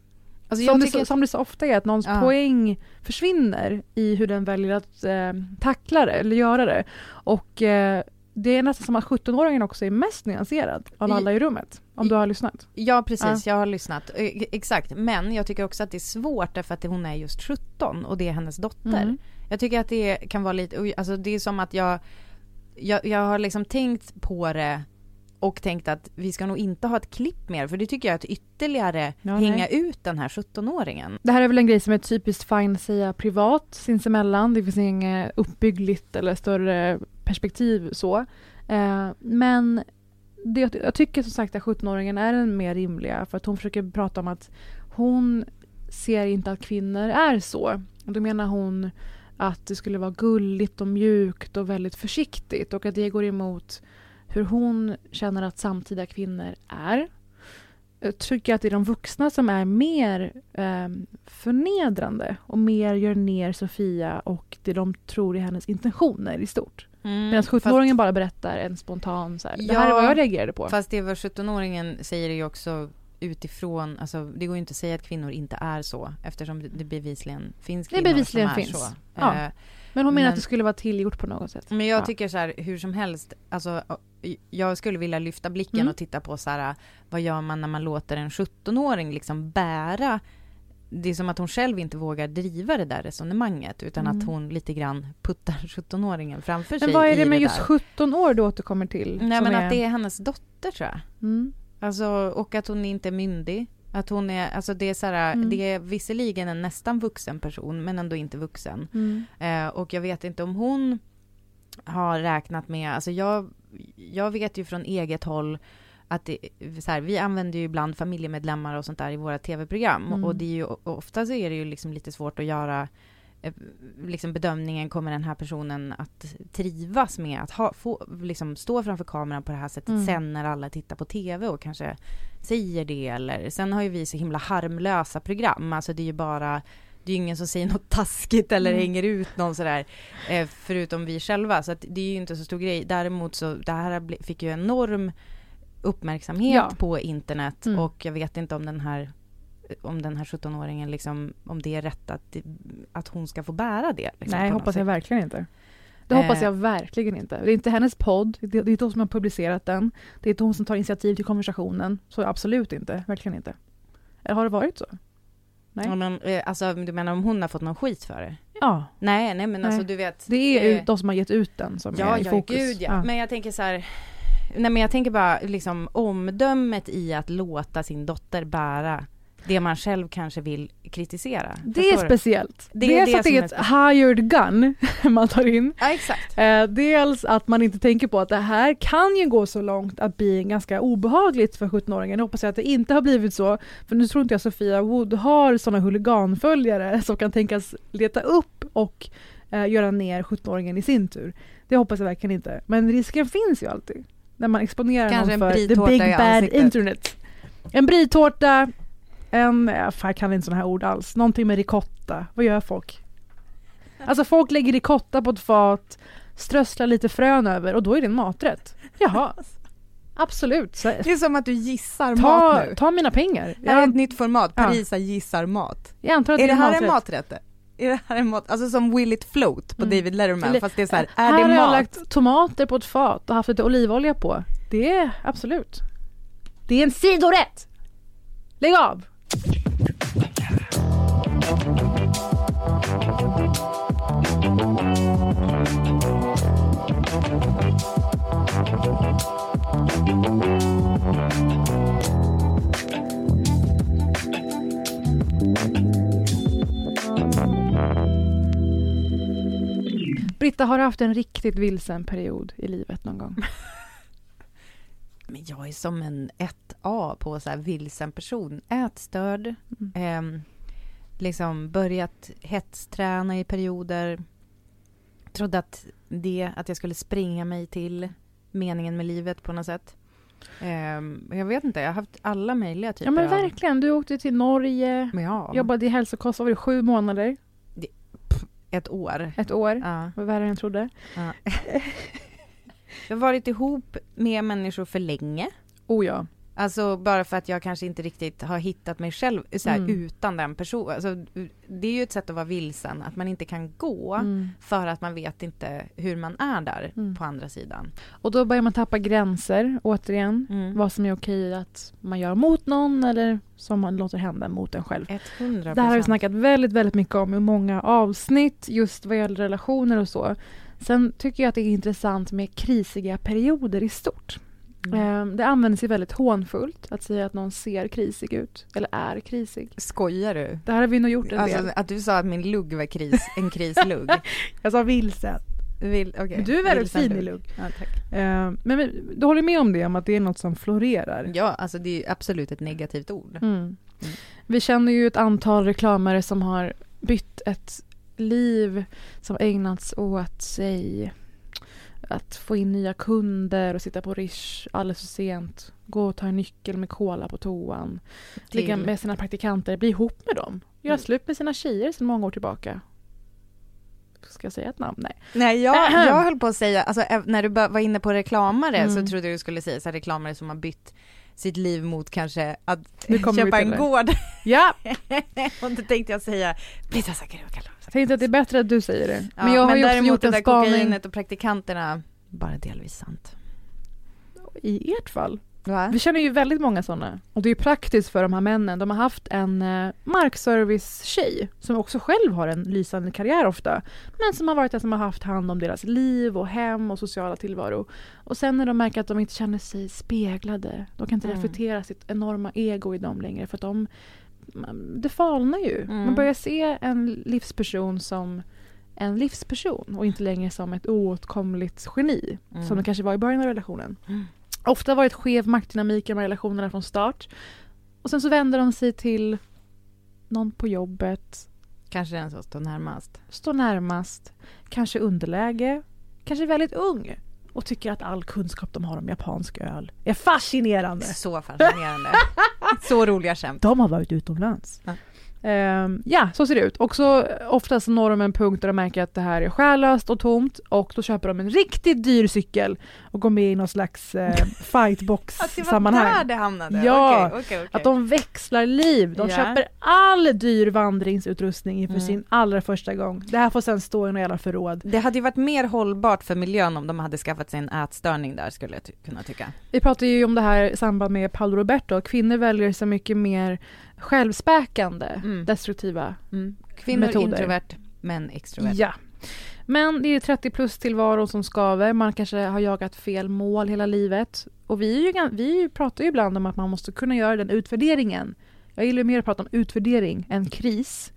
Alltså som, det, som det så ofta är, att någons Ja. poäng försvinner i hur den väljer att eh, tackla det eller göra det. Och eh, det är nästan som att 17-åringen också är mest nyanserad av alla i rummet. Om du har lyssnat. Ja, precis. Jag har lyssnat. Eh, Exakt. Men jag tycker också att det är svårt därför att hon är just 17 och det är hennes dotter. Mm. Jag tycker att det kan vara lite, alltså det är som att jag, jag, jag har liksom tänkt på det och tänkt att vi ska nog inte ha ett klipp mer, för det tycker jag är att ytterligare Ja, hänga nej. ut den här 17-åringen. Det här är väl en grej som är typiskt fine att säga privat sinsemellan. Det finns inget uppbyggligt eller större perspektiv så. Eh, men det, jag- jag tycker som sagt att 17-åringen är den mer rimliga för att hon försöker prata om att hon ser inte att kvinnor är så. Och då menar hon att det skulle vara gulligt och mjukt och väldigt försiktigt och att det går emot hur hon känner att samtida kvinnor är. Jag tycker att det är de vuxna som är mer eh, förnedrande och mer gör ner Sofia och det de tror är hennes intentioner i stort. Medan 17-åringen bara berättar en spontan så här, det här är vad jag reagerade på. Fast det vad 17-åringen säger är ju också utifrån, alltså det går ju inte att säga att kvinnor inte är så eftersom det- det bevisligen finns Det kvinnor bevisligen som är finns. så. Ja. Eh, Men hon menar Men- att det skulle vara tillgjort på något sätt. Men jag Ja. tycker så här, hur som helst, alltså jag skulle vilja lyfta blicken Mm. och titta på så här, vad gör man när man låter en 17-åring liksom bära det är som att hon själv inte vågar driva det där resonemanget utan Mm. att hon lite grann puttar 17-åringen framför sig Men vad är det med just där. 17 år du återkommer till? Nej men är... att det är hennes dotter tror jag. Mm. Alltså, och att hon inte är myndig. Att hon är, alltså det är så här, Mm. det är visserligen en nästan vuxen person men ändå inte vuxen. Mm. Eh, och jag vet inte om hon har räknat med, alltså jag, jag vet ju från eget håll att det, så här, vi använder ju ibland familjemedlemmar och sånt där i våra tv-program Mm. och det är ju ofta så är det ju liksom lite svårt att göra eh, liksom bedömningen, kommer den här personen att trivas med att ha, få, liksom stå framför kameran på det här sättet Mm. sen när alla tittar på tv och kanske säger det eller sen har ju vi så himla harmlösa program, alltså det är ju bara det är ingen som säger något taskigt eller Mm. hänger ut någon sådär eh, förutom vi själva så att det är ju inte så stor grej. Däremot så det här fick ju enorm uppmärksamhet Ja. på internet Mm. och jag vet inte om den här om den här 17-åringen liksom, om det är rätt att, att hon ska få bära det. Liksom, Nej, hoppas jag verkligen inte. Det Eh. hoppas jag verkligen inte. Det är inte hennes podd, det det är inte hon som har publicerat den. Det är inte hon som tar initiativ till konversationen. Så absolut inte, verkligen inte. Eller har det varit så? Nej. Ja, men, eh, alltså, du menar om hon har fått någon skit för det? Ja, Nej, nej men alltså Nej. du vet. det är eh, ut, de som har gett ut den som Ja, är i ja, fokus. gud ja. Men jag tänker så här, nej men jag tänker bara liksom omdömet i att låta sin dotter bära det man själv kanske vill kritisera. det är Förstår du? speciellt. Det är dels det att det är ett är hired gun man tar in. Ja, exakt. Eh, dels att man inte tänker på att det här kan ju gå så långt att bli ganska obehagligt för 17-åringen. Jag hoppas jag att det inte har blivit så. För nu tror inte jag Sofia Wood har sådana huliganföljare som kan tänkas leta upp och eh, göra ner 17-åringen i sin tur. Det hoppas jag verkligen inte. Men risken finns ju alltid. När man exponerar Kanske någon för the big bad internet. En britårta, en, ja, jag kan inte sådana här ord alls. Någonting med ricotta. Vad gör folk? Alltså folk lägger ricotta på ett fat, strösslar lite frön över och då är det en maträtt. Jaha. Absolut. Så, Det är som att du gissar ta, mat nu. ta mina pengar. Det här är ett nytt format, Ja. Parisa gissar mat. jag antar att Är det en här en maträtt. maträtt? Är det här en mat? Alltså som Will it float på Mm. David Letterman, Eller- fast det är så här, Här är det har jag mat? lagt tomater på ett fat och haft lite olivolja på. Det är absolut. Det är en sidorätt! Lägg av! Britta, har du haft en riktigt vilsen period i livet någon gång? Men jag är som en 1A på så här vilsen person. Ätstörd. Mm. ehm, liksom börjat hetsträna i perioder. Trodde att det, att jag skulle springa mig till meningen med livet på något sätt. Ehm, jag vet inte, jag har haft alla möjliga typer Ja men av... verkligen, du åkte till Norge, Men ja, jobbade i hälsokost, var det sju månader? ett år. Ett år? Ja. Vad värre än jag trodde. Ja. jag har varit ihop med människor för länge. Oh ja. Alltså bara för att jag kanske inte riktigt har hittat mig själv så här, Mm. utan den personen. Alltså, det är ju ett sätt att vara vilsen, att man inte kan gå Mm. för att man vet inte hur man är där Mm. på andra sidan. Och då börjar man tappa gränser återigen. Mm. Vad som är okej att man gör mot någon eller som man låter hända mot en själv. 100 Det här har vi snackat väldigt, väldigt mycket om i många avsnitt just vad gäller relationer och så. Sen tycker jag att det är intressant med krisiga perioder i stort. Mm. Eh, Det används ju väldigt hånfullt att säga att någon ser krisig ut eller är krisig. Skojar du? Det här har vi nog gjort en Alltså del. att du sa att min lugg var kris, en krislugg. Jag sa vilsen. Vill, okay. Du är väldigt Vilsen fin i lugg. Ja. Eh, Men du håller med om det, om att det är något som florerar? ja, alltså det är absolut ett negativt ord. Mm. Vi känner ju ett antal reklamare som har bytt ett liv som ägnats åt sig att få in nya kunder och sitta på Rish alldeles för sent. Gå och ta en nyckel med cola på toan. Ligga Till- med sina praktikanter, bli ihop med dem. Göra Mm. slut med sina tjejer sedan många år tillbaka. Ska jag säga ett namn? Nej. Nej, jag, jag höll på att säga, alltså ä- när du var inne på reklamare Mm. så trodde jag du skulle säga så här, reklamare som har bytt sitt liv mot kanske att köpa en gård. Ja, och då tänkte jag säga prinsessa Carolina. Jag tänkte att det är bättre att du säger det. Ja, men jag har ju också däremot gjort det en där spaning kokainet och praktikanterna, bara delvis sant. i ert fall. Va? Vi känner ju väldigt många sådana. Och det är praktiskt för de här männen. De har haft en eh, markservice-tjej som också själv har en lysande karriär ofta. Men som har varit den som har haft hand om deras liv och hem och sociala tillvaro. Och sen när de märker att de inte känner sig speglade, de kan inte Mm. reflektera sitt enorma ego i dem längre för att de det falnar ju. Mm. Man börjar se en livsperson som en livsperson och inte längre som ett oåtkomligt geni Mm. som det kanske var i början av relationen. Mm. Ofta varit skev maktdynamik i de här relationerna från start. Och sen så vänder de sig till någon på jobbet, Kanske den som står närmast. står närmast, kanske underläge, kanske väldigt ung och tycker att all kunskap de har om japansk öl är fascinerande. Så fascinerande. så roliga skämt. De har varit utomlands. Ja. Ehm, ja, så ser det ut. Och så oftast når de en punkt där de märker att det här är själlöst och tomt och då köper de en riktigt dyr cykel och går med i någon slags eh, Att det var fightbox-sammanhang. där det hamnade? Ja, Okej, okej, okej. Att de växlar liv. De Ja. köper all dyr vandringsutrustning inför Mm. sin allra första gång. Det här får sen stå i några jävla förråd. Det hade ju varit mer hållbart för miljön om de hade skaffat sig en ätstörning där skulle jag ty- kunna tycka. Vi pratade ju om det här i samband med Paolo Roberto. Kvinnor väljer så mycket mer självspäkande, Mm. destruktiva Kvinnor Metoder. introvert, män extrovert. Ja. Men det är 30 plus tillvaro som skaver. Man kanske har jagat fel mål hela livet. Och vi, ju, vi pratar ju ibland om att man måste kunna göra den utvärderingen. Jag gillar mer att prata om utvärdering än kris.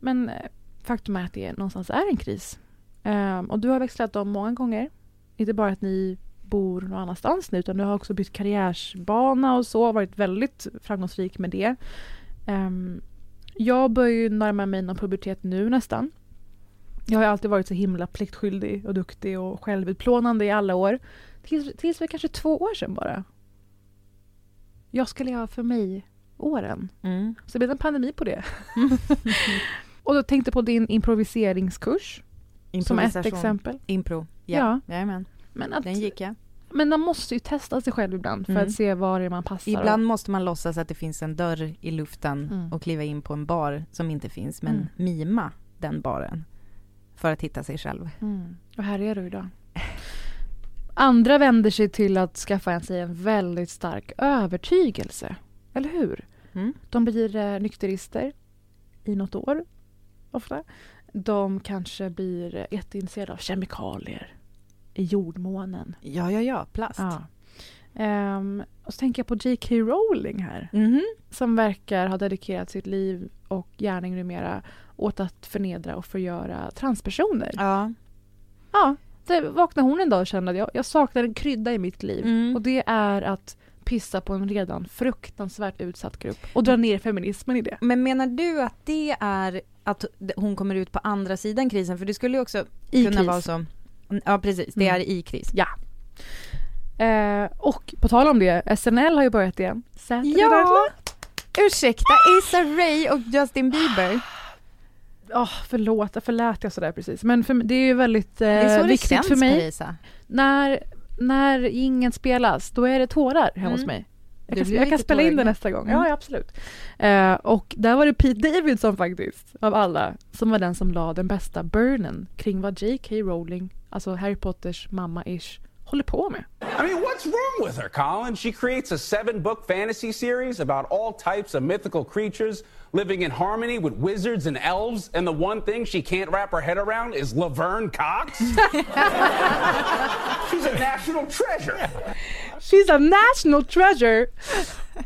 Men eh, faktum är att det någonstans är en kris. Ehm, och du har växlat om många gånger. Inte bara att ni bor någon annanstans nu utan du har också bytt karriärsbana och så. Varit väldigt framgångsrik med det. Ehm, jag börjar ju närma mig någon pubertet nu nästan. Jag har alltid varit så himla pliktskyldig och duktig och självutplånande i alla år. Tills, tills för kanske två år sedan bara. Jag ska leva för mig-åren. Mm. Så det blev en pandemi på det. och då tänkte på din improviseringskurs som ett exempel. Impro. Ja. Ja. Jajamän. Men, att, Den gick jag. Men man måste ju testa sig själv ibland för Mm. att se var man passar. Ibland måste man låtsas att det finns en dörr i luften Mm. och kliva in på en bar som inte finns, men Mm. mima den baren för att hitta sig själv. Mm. Och här är du idag. Andra vänder sig till att skaffa sig en väldigt stark övertygelse. Eller hur? Mm. De blir eh, nykterister i något år, ofta. De kanske blir eh, jätteintresserade av kemikalier i jordmånen. Ja, ja, ja, plast. Ja. Ehm, och så tänker jag på J.K. Rowling här Mhm. som verkar ha dedikerat sitt liv och gärning numera åt att förnedra och förgöra transpersoner. Ja. Ja, det vaknade hon en dag och kände att jag, jag saknar en krydda i mitt liv. Mm. Och det är att pissa på en redan fruktansvärt utsatt grupp och dra ner feminismen i det. Men menar du att det är att hon kommer ut på andra sidan krisen? För det skulle ju också I kunna kris. vara så. Ja, precis. Det Mm. är i kris. Ja. Eh, och på tal om det, SNL har ju börjat igen. Saturday Ja. Night. Ursäkta, Issa Rae och Justin Bieber. Åh, förlåt, jag förlät jag sådär precis. Men för, det är ju väldigt eh, Det är så det viktigt känns, för mig. Parisa. När, när ingen spelas, då är det tårar hemma hos Mm. mig. Jag kan, jag kan spela in det nästa gång. Mm. Ja, absolut. Eh, och där var det Pete Davidson faktiskt, av alla, som var den som la den bästa burnen kring vad J.K. Rowling, alltså Harry Potters mamma-ish, håller på med. I mean, what's wrong with her, Colin? She creates a seven book fantasy series about all types of mythical creatures living in harmony with wizards and elves, and the one thing she can't wrap her head around is Laverne Cox? She's a national treasure. She's a national treasure!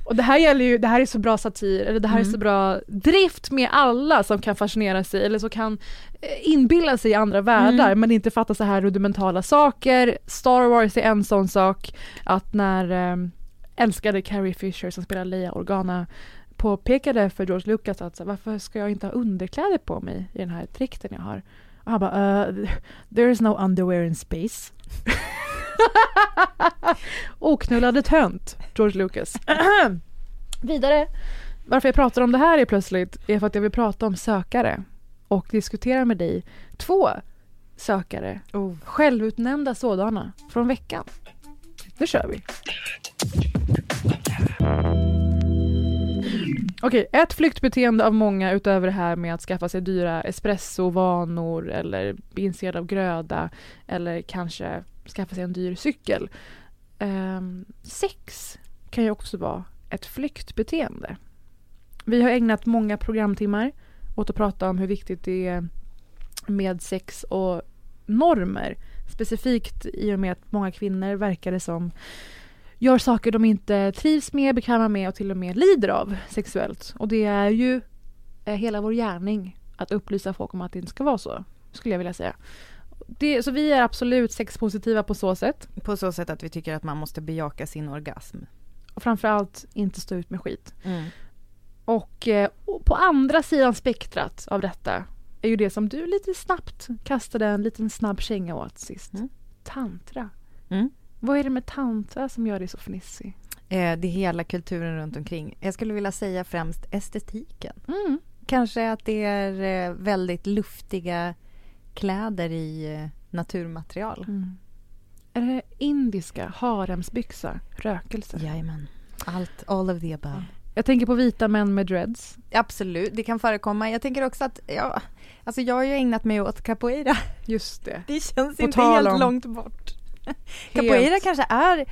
Och det här gäller ju, det här är så bra satir, eller det här är så bra drift med alla som kan fascinera sig eller som kan eh, inbilla sig i andra världar men inte fatta så här rudimentala saker. Star Wars är en sån sak att när eh, älskade Carrie Fisher som spelar Leia Organa påpekade för George Lucas att så, varför ska jag inte ha underkläder på mig i den här dräkten jag har? Och han bara, uh, there is no underwear in space. Oknullade tönt, George Lucas. Vidare. Varför jag pratar om det här är plötsligt är för att jag vill prata om sökare och diskutera med dig två sökare, Oh. självutnämnda sådana, från veckan. Nu kör vi. Okej, ett flyktbeteende av många utöver det här med att skaffa sig dyra espressovanor eller intresserad av gröda eller kanske skaffa sig en dyr cykel. Ehm, sex kan ju också vara ett flyktbeteende. Vi har ägnat många programtimmar åt att prata om hur viktigt det är med sex och normer. Specifikt i och med att många kvinnor verkar det som gör saker de inte trivs med, bekväma med och till och med lider av sexuellt. Och det är ju eh, hela vår gärning att upplysa folk om att det inte ska vara så, skulle jag vilja säga. Det, så vi är absolut sexpositiva på så sätt. På så sätt att vi tycker att man måste bejaka sin orgasm. Och framförallt inte stå ut med skit. Mm. Och, eh, och på andra sidan spektrat av detta är ju det som du lite snabbt kastade en liten snabb känga åt sist. Mm. Tantra. Mm. Vad är det med tantra som gör dig så fnissig? Eh, det är hela kulturen runt omkring. Jag skulle vilja säga främst estetiken. Mm. Kanske att det är eh, väldigt luftiga kläder i eh, naturmaterial. Mm. Är det indiska, haremsbyxa, rökelse? Jajamän. Allt, all of the above. Jag tänker på vita män med dreads. Absolut, det kan förekomma. Jag tänker också att, ja, alltså jag har ju ägnat mig åt capoeira. Just det. Det känns På inte helt om- långt bort. Capoeira kanske är,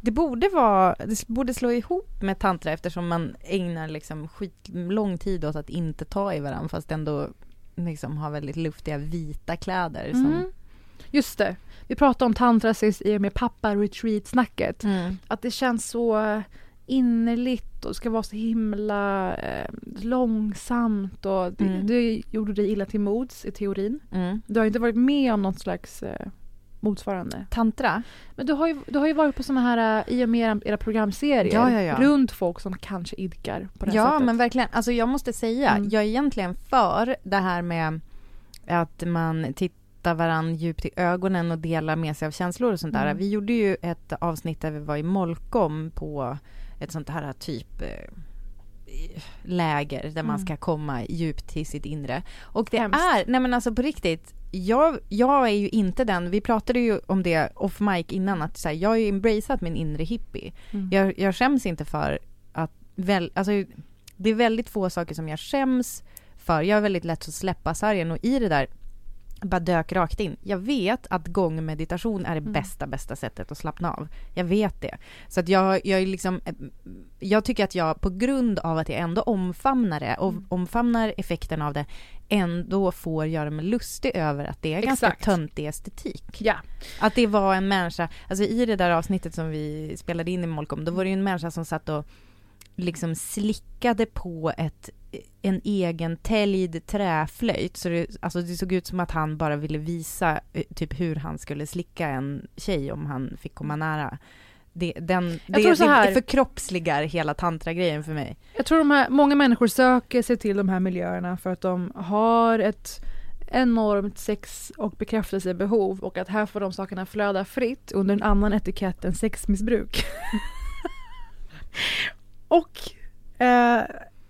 det borde vara, det borde slå ihop med tantra eftersom man ägnar liksom skitlång tid åt att inte ta i varandra fast ändå liksom har väldigt luftiga vita kläder. Som, Mm. Just det. Vi pratade om tantra sist i och med pappa-retreat-snacket. Mm. Att det känns så innerligt och ska vara så himla eh, långsamt och det, Mm. det gjorde dig illa till mods i teorin. Mm. Du har inte varit med om något slags eh, motsvarande. Tantra? Men du har ju, du har ju varit på såna här, eh, i och med era, era programserier, Ja, ja, ja. runt folk som kanske idkar på det här Ja, sättet. men verkligen. Alltså jag måste säga, Mm. jag är egentligen för det här med att man tittar varann djupt i ögonen och delar med sig av känslor och sånt där. Mm. Vi gjorde ju ett avsnitt där vi var i Molkom på ett sånt här typ eh, läger där man Mm. ska komma djupt till sitt inre. Och det Hemskt. är, nej men alltså på riktigt, jag, jag är ju inte den, vi pratade ju om det off mic innan, att så här, jag har ju embraceat min inre hippie. Mm. Jag, jag skäms inte för att, väl, alltså, det är väldigt få saker som jag skäms för. Jag är väldigt lätt att släppa sargen och i det där bara dök rakt in. Jag vet att gångmeditation är det Mm. bästa, bästa sättet att slappna av. Jag vet det. Så att jag, jag är liksom, jag tycker att jag på grund av att jag ändå omfamnar det och Mm. omfamnar effekten av det ändå får göra mig lustig över att det är ganska Exakt. töntig estetik. Ja. Att det var en människa, alltså i det där avsnittet som vi spelade in i Molkom, då var det ju en människa som satt och liksom slickade på ett, en egen täljd träflöjt. Så det, alltså det såg ut som att han bara ville visa eh, typ hur han skulle slicka en tjej om han fick komma nära. Det, den, det, tror så det, här- det förkroppsligar hela tantra-grejen för mig. Jag tror de här, många människor söker sig till de här miljöerna för att de har ett enormt sex och bekräftelsebehov och att här får de sakerna flöda fritt under en annan etikett än sexmissbruk. och eh,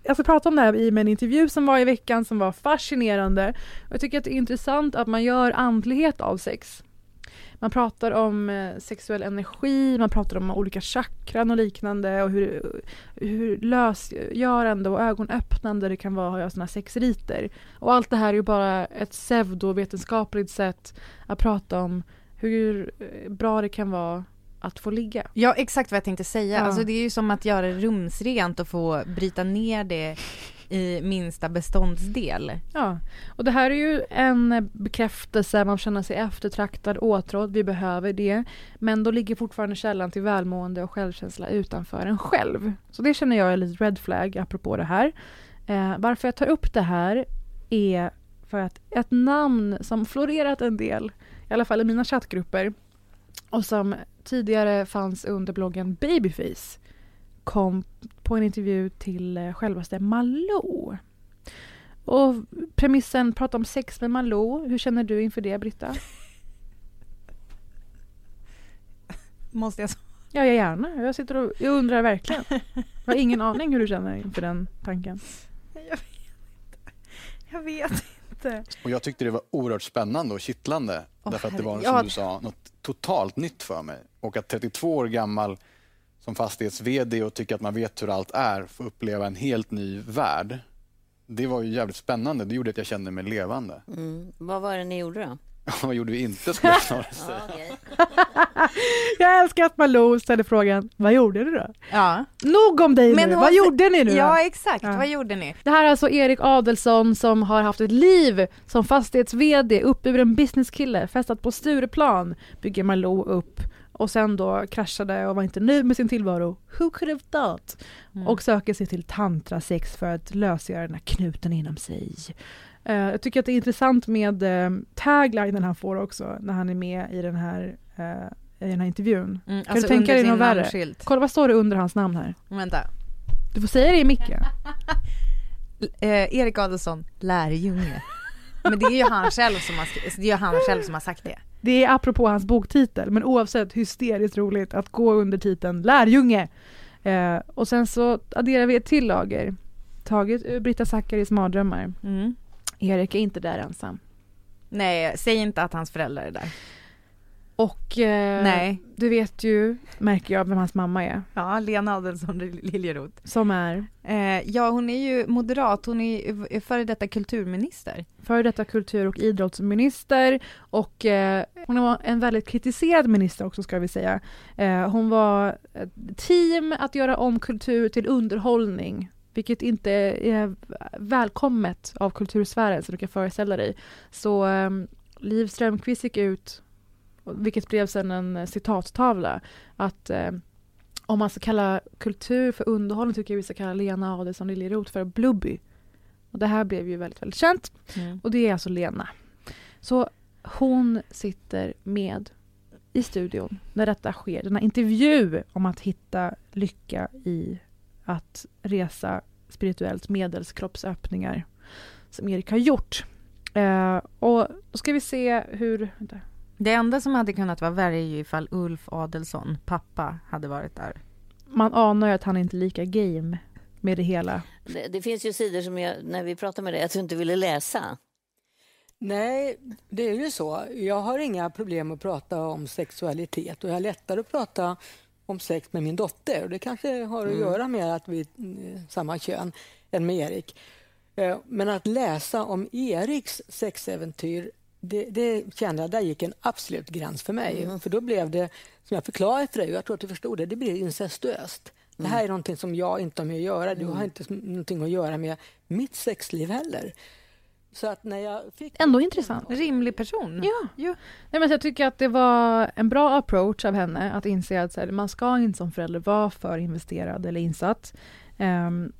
jag ska prata om det här i med en intervju som var i veckan som var fascinerande. Jag tycker att det är intressant att man gör andlighet av sex. Man pratar om eh, sexuell energi, man pratar om olika chakran och liknande och hur, hur lösgörande och ögonöppnande det kan vara att göra sådana sexriter. Och allt det här är ju bara ett pseudovetenskapligt sätt att prata om hur eh, bra det kan vara att få ligga. Ja, exakt vad jag tänkte säga. Ja. Alltså det är ju som att göra rumsrent och få bryta ner det i minsta beståndsdel. Ja, och det här är ju en bekräftelse, man känner sig eftertraktad, åtrådd, vi behöver det. Men då ligger fortfarande källan till välmående och självkänsla utanför en själv. Så det känner jag är lite red flag apropå det här. Eh, varför jag tar upp det här är för att ett namn som florerat en del, i alla fall i mina chattgrupper, och som tidigare fanns under bloggen Babyface, kom på en intervju till eh, självaste Malou. Och premissen, prata om sex med Malou. Hur känner du inför det, Britta? Måste jag Ja, jag gärna. Jag sitter och jag undrar verkligen. Jag har ingen aning hur du känner inför den tanken. Jag vet inte. Och jag tyckte det var oerhört spännande och kittlande. Åh, därför att det var, som ja. du sa, något totalt nytt för mig. Och att 32 år gammal som fastighets-VD och tycka att man vet hur allt är, få uppleva en helt ny värld. Det var ju jävligt spännande. Det gjorde att jag kände mig levande. Mm. Vad var det ni gjorde då? Vad gjorde vi inte skulle jag snarare säga. Jag älskar att Malou ställer frågan, vad gjorde du då? Ja. Nog om dig Men nu, hon vad gjorde ni nu då? Ja, exakt. Ja. Vad gjorde ni? Det här är alltså Erik Adelsson som har haft ett liv som fastighets-VD, uppburen businesskille, festat på Stureplan, bygger Malou upp och sen då kraschade och var inte nöjd med sin tillvaro. Who could have thought? Mm. Och söker sig till tantrasex för att lösgöra den här knuten inom sig. Eh, jag tycker att det är intressant med uh, taglinen han får också när han är med i den här, eh, i den här intervjun. Mm, Kan alltså du tänka dig något värre? Kolla vad står det under hans namn här? Vänta. Du får säga det i micken. Eh, Erik Adelsson, lärjunge. Men det är ju han själv som har, det är han själv som har sagt det. Det är apropå hans boktitel, men oavsett hysteriskt roligt att gå under titeln lärjunge. Eh, och sen så adderar vi ett till lager, taget ur Britta Zackaris mardrömmar. Mm. Erik är inte där ensam. Nej, säg inte att hans föräldrar är där. Och eh, Nej. du vet ju, märker jag, vem hans mamma är. Ja, Lena Adelsson Liljeroth. Som är Eh, ja, hon är ju moderat, hon är före detta kulturminister. före detta kultur och idrottsminister och eh, hon var en väldigt kritiserad minister också ska vi säga. Eh, hon var team att göra om kultur till underhållning vilket inte är välkommet av kultursfären så du kan föreställa dig. Så eh, Liv Strömquist gick ut, vilket blev sedan en citattavla, att eh, om man ska kalla kultur för underhållning tycker jag vi ska kalla Lena Adelsohn Liljeroth för blubby. Och det här blev ju väldigt, väldigt känt. Mm. Och det är alltså Lena. Så hon sitter med i studion när detta sker. Den här intervju om att hitta lycka i att resa spirituellt medels kroppsöppningar som Erik har gjort. Eh, och då ska vi se hur... Vänta. Det enda som hade kunnat vara värre är ju ifall Ulf Adelsson, pappa, hade varit där. Man anar ju att han inte är lika game med det hela. Det, det finns ju sidor som jag, när vi pratade med dig, att du inte ville läsa. Nej, det är ju så. Jag har inga problem att prata om sexualitet och jag har lättare att prata om sex med min dotter. Och det kanske har att Mm. göra med att vi är eh, samma kön än med Erik. Eh, Men att läsa om Eriks sexäventyr, det, det kände jag, där gick en absolut gräns för mig. Mm. För då blev det, som jag förklarade för dig, och jag tror att du förstod det, det blir incestuöst. Det Mm. här är någonting som jag inte har med att göra. Du har inte någonting att göra med mitt sexliv heller. Så att när jag fick... Ändå intressant. Rimlig person. Ja. Ja. Nej, men jag tycker att det var en bra approach av henne att inse att så här, man ska inte som förälder vara för investerad eller insatt. Ehm,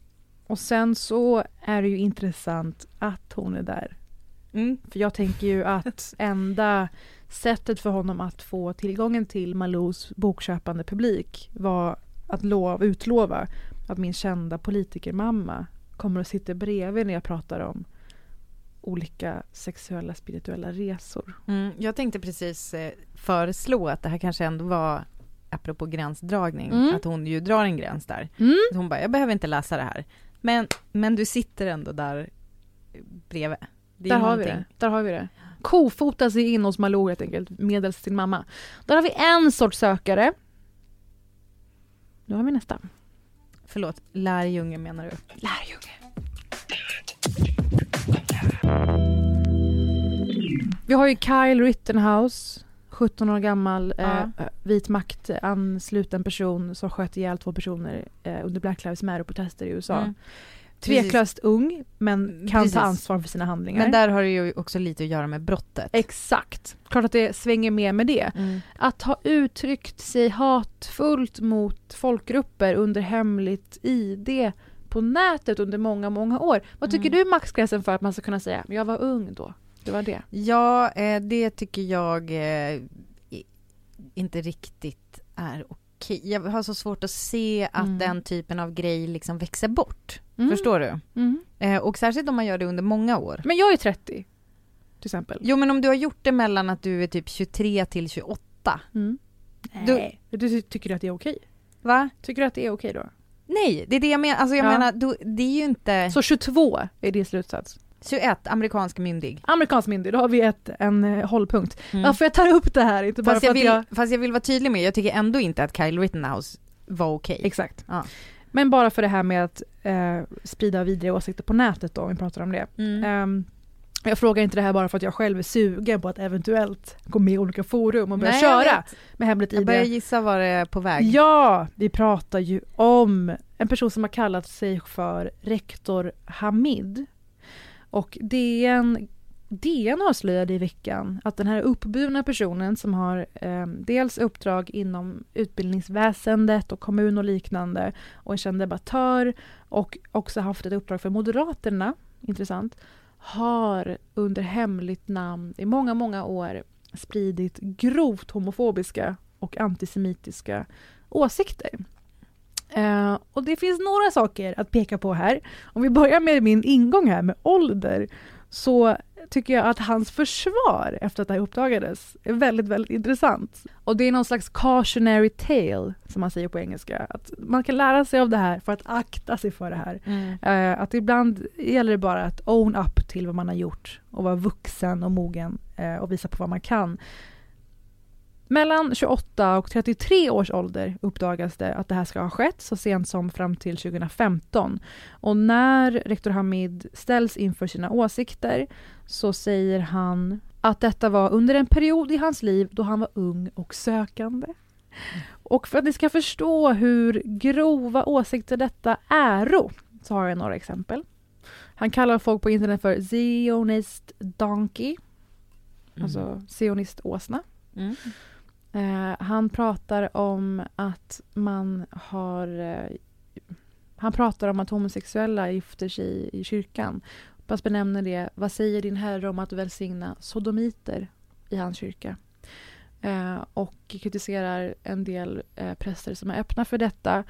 och sen så är det ju intressant att hon är där. Mm. För jag tänker ju att enda sättet för honom att få tillgången till Malous bokköpande publik var att lov, utlova att min kända politikermamma kommer att sitta bredvid när jag pratar om olika sexuella spirituella resor. Mm, jag tänkte precis eh, föreslå att det här kanske ändå var, apropå gränsdragning, Mm. att hon ju drar en gräns där. Mm. Hon bara, jag behöver inte läsa det här. Men, men du sitter ändå där bredvid. Där har, vi det. där har vi det. Kofota sig in hos Malou helt enkelt, medelst sin mamma. Där har vi en sorts sökare. Nu har vi nästa. Förlåt, lärjunge menar du? Lärjunge. Vi har ju Kyle Rittenhouse, 17 år gammal, Ja. eh, vit makt ansluten person som sköt ihjäl två personer eh, under Black Lives Matter-protester i USA. Mm. Tveklöst ung, men kan Precis. ta ansvar för sina handlingar. Men där har det ju också lite att göra med brottet. Exakt. Klart att det svänger med med det. Mm. Att ha uttryckt sig hatfullt mot folkgrupper under hemligt ID på nätet under många, många år. Vad tycker Mm. du maxgränsen för att man ska kunna säga jag var ung då? Det var det. Ja, eh, det tycker jag eh, inte riktigt är okej. Jag har så svårt att se att Mm. den typen av grej liksom växer bort. Mm. Förstår du? Mm. Eh, och särskilt om man gör det under många år. Men jag är 30, till exempel. Jo, men om du har gjort det mellan att du är typ 23 till 28. Mm. Du- Nej. Du, tycker du att det är okej? Va? Tycker du att det är okej då? Nej, det är det jag menar. Alltså jag Ja. menar, du, det är ju inte... Så 22 är din slutsats? 21, amerikansk myndig. Amerikansk myndig, då har vi ett, en eh, hållpunkt. Mm. Varför jag tar upp det här, inte bara Fast för jag, att vill, jag... fast jag vill vara tydlig med, jag tycker ändå inte att Kyle Rittenhouse var okej. Exakt. Ja. Men bara för det här med att eh, sprida vidriga åsikter på nätet då, om vi pratar om det. Mm. Ehm, jag frågar inte det här bara för att jag själv är sugen på att eventuellt gå med i olika forum och börja Nej, jag köra med hemligt Jag ID. börjar gissa var det är på väg. Ja, vi pratar ju om en person som har kallat sig för rektor Hamid. Och DN, DN avslöjade i veckan att den här uppburna personen som har eh, dels uppdrag inom utbildningsväsendet och kommun och liknande och en känd debattör och också haft ett uppdrag för Moderaterna, intressant, har under hemligt namn i många, många år spridit grovt homofobiska och antisemitiska åsikter. Eh, och det finns några saker att peka på här. Om vi börjar med min ingång här med ålder så tycker jag att hans försvar efter att det här uppdagades är väldigt, väldigt intressant. Och det är någon slags cautionary tale, som man säger på engelska. Att man kan lära sig av det här för att akta sig för det här. Mm. Eh, att ibland gäller det bara att own up till vad man har gjort och vara vuxen och mogen eh, och visa på vad man kan. Mellan 28 och 33 års ålder uppdagas det att det här ska ha skett så sent som fram till 2015. Och när rektor Hamid ställs inför sina åsikter så säger han att detta var under en period i hans liv då han var ung och sökande. Och för att ni ska förstå hur grova åsikter detta äro så har jag några exempel. Han kallar folk på internet för Zionist Donkey, alltså sioniståsna. Mm. Eh, han pratar om att man har... Eh, han pratar om att homosexuella gifter sig i kyrkan. Fast benämner det, vad säger din herre om att välsigna sodomiter i hans kyrka? Eh, och kritiserar en del eh, präster som är öppna för detta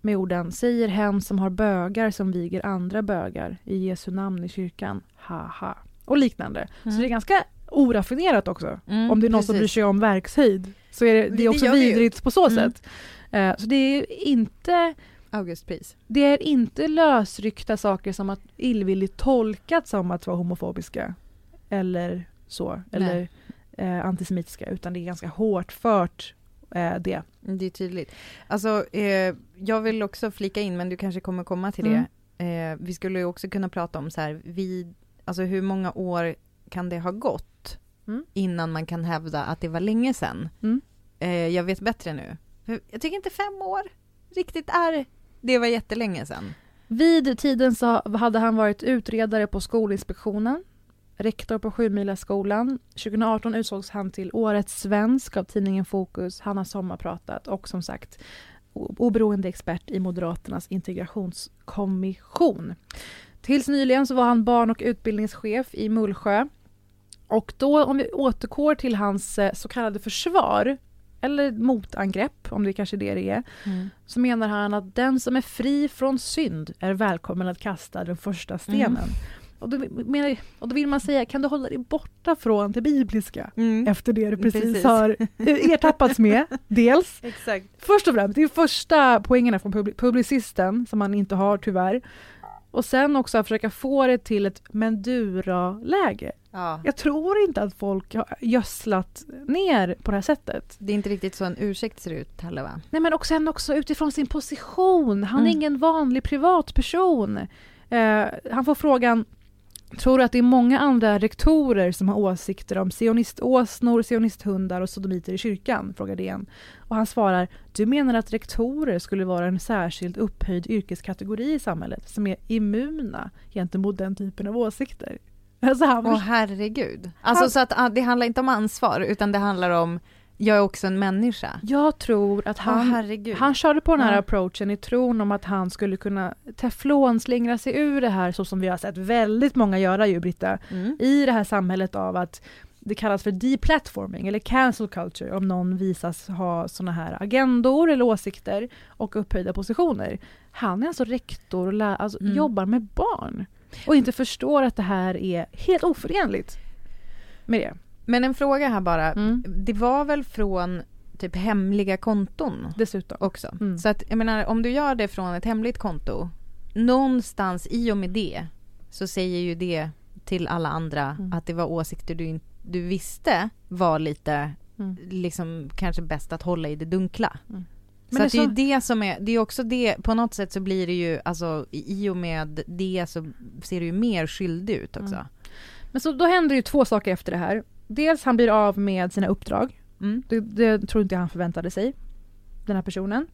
med orden säger hen som har bögar som viger andra bögar i Jesu namn i kyrkan. Haha. Och liknande. Så det är ganska oraffinerat också. Mm, om det är någon som precis. bryr sig om verkshöjd så är det, det Det är också vi ju. vidrigt på så Mm. sätt. Eh, så det är inte Augustpris. det är inte lösryckta saker som att illvilligt tolkat som att vara homofobiska eller så, eller eh, antisemitiska, utan det är ganska hårt fört eh, det. Det är tydligt. Alltså, eh, jag vill också flika in, men du kanske kommer komma till det. Eh, vi skulle ju också kunna prata om så här, vid, alltså hur många år kan det ha gått Mm. innan man kan hävda att det var länge sedan? Mm. Eh, jag vet bättre nu. Jag tycker inte fem år riktigt är, det var jättelänge sedan. Vid tiden så hade han varit utredare på Skolinspektionen, rektor på Sjumilaskolan. 2018 utsågs han till Årets svensk av tidningen Fokus. Han har sommarpratat och som sagt oberoende expert i Moderaternas integrationskommission. Tills nyligen så var han barn och utbildningschef i Mullsjö. Och då, om vi återgår till hans eh, så kallade försvar, eller motangrepp, om det kanske är det det är, så menar han att den som är fri från synd är välkommen att kasta den första stenen. Mm. Och, då, menar, och då vill man säga, kan du hålla dig borta från det bibliska Mm. efter det du precis, Precis. har ertappats med, dels. Exakt. Först och främst, det är första poängerna från publi- publicisten som man inte har tyvärr. Och sen också att försöka få det till ett men du-läge. Ja. Jag tror inte att folk har gödslat ner på det här sättet. Det är inte riktigt så en ursäkt ser ut heller va? Nej men också, också utifrån sin position. Han är Mm. ingen vanlig privatperson. Eh, han får frågan Tror du att det är många andra rektorer som har åsikter om sioniståsnor, sionisthundar och sodomiter i kyrkan? Frågar DN. Och han svarar, du menar att rektorer skulle vara en särskild upphöjd yrkeskategori i samhället som är immuna gentemot den typen av åsikter? Alltså han Åh herregud. Alltså Han- så att ah, det handlar inte om ansvar, utan det handlar om, jag är också en människa. Jag tror att han, herregud. han körde på den här Ja. approachen i tron om att han skulle kunna teflonslingra sig ur det här så som vi har sett väldigt många göra ju Britta, Mm. i det här samhället av att det kallas för deplatforming eller cancel culture om någon visas ha såna här agendor eller åsikter och upphöjda positioner. Han är alltså rektor och alltså Mm. jobbar med barn och inte förstår att det här är helt oförenligt med det. Men en fråga här bara. Mm. Det var väl från typ hemliga konton Dessutom. också? Mm. Så att jag menar, om du gör det från ett hemligt konto, någonstans i och med det så säger ju det till alla andra Mm. att det var åsikter du, in- du visste var lite Mm. liksom kanske bäst att hålla i det dunkla. Mm. Så Men att det det är så- ju det som är, det är också det, på något sätt så blir det ju, alltså i och med det så ser det ju mer skyldig ut också. Mm. Men så då händer det ju två saker efter det här. Dels han blir av med sina uppdrag. Mm. Det, det tror inte jag han förväntade sig. Den här personen.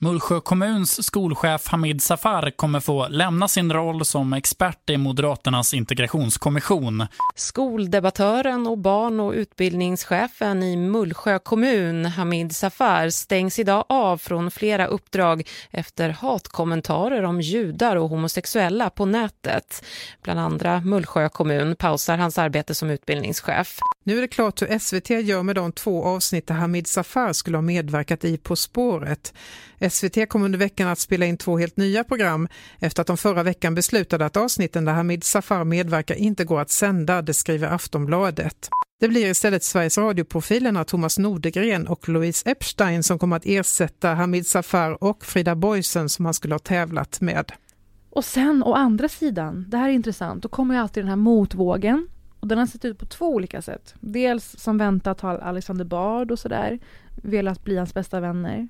Mullsjö kommuns skolchef Hamid Safar kommer få lämna sin roll som expert i Moderaternas integrationskommission. Skoldebattören och barn och utbildningschefen i Mullsjö kommun, Hamid Safar, stängs idag av från flera uppdrag efter hatkommentarer om judar och homosexuella på nätet. Bland andra Mullsjö kommun pausar hans arbete som utbildningschef. Nu är det klart hur SVT gör med de två avsnitt där Hamid Safar skulle ha medverkat i På spåret. SVT kom under veckan att spela in två helt nya program efter att de förra veckan beslutade att avsnitten där Hamid Safar medverkar inte går att sända, det skriver Aftonbladet. Det blir istället Sveriges Radio-profilerna Thomas Nordegren och Louise Epstein som kommer att ersätta Hamid Safar och Frida Boysen som han skulle ha tävlat med. Och sen å andra sidan, det här är intressant, då kommer ju alltid den här motvågen. Och den har sett ut på två olika sätt. Dels som väntat har Alexander Bard och sådär velat bli hans bästa vänner.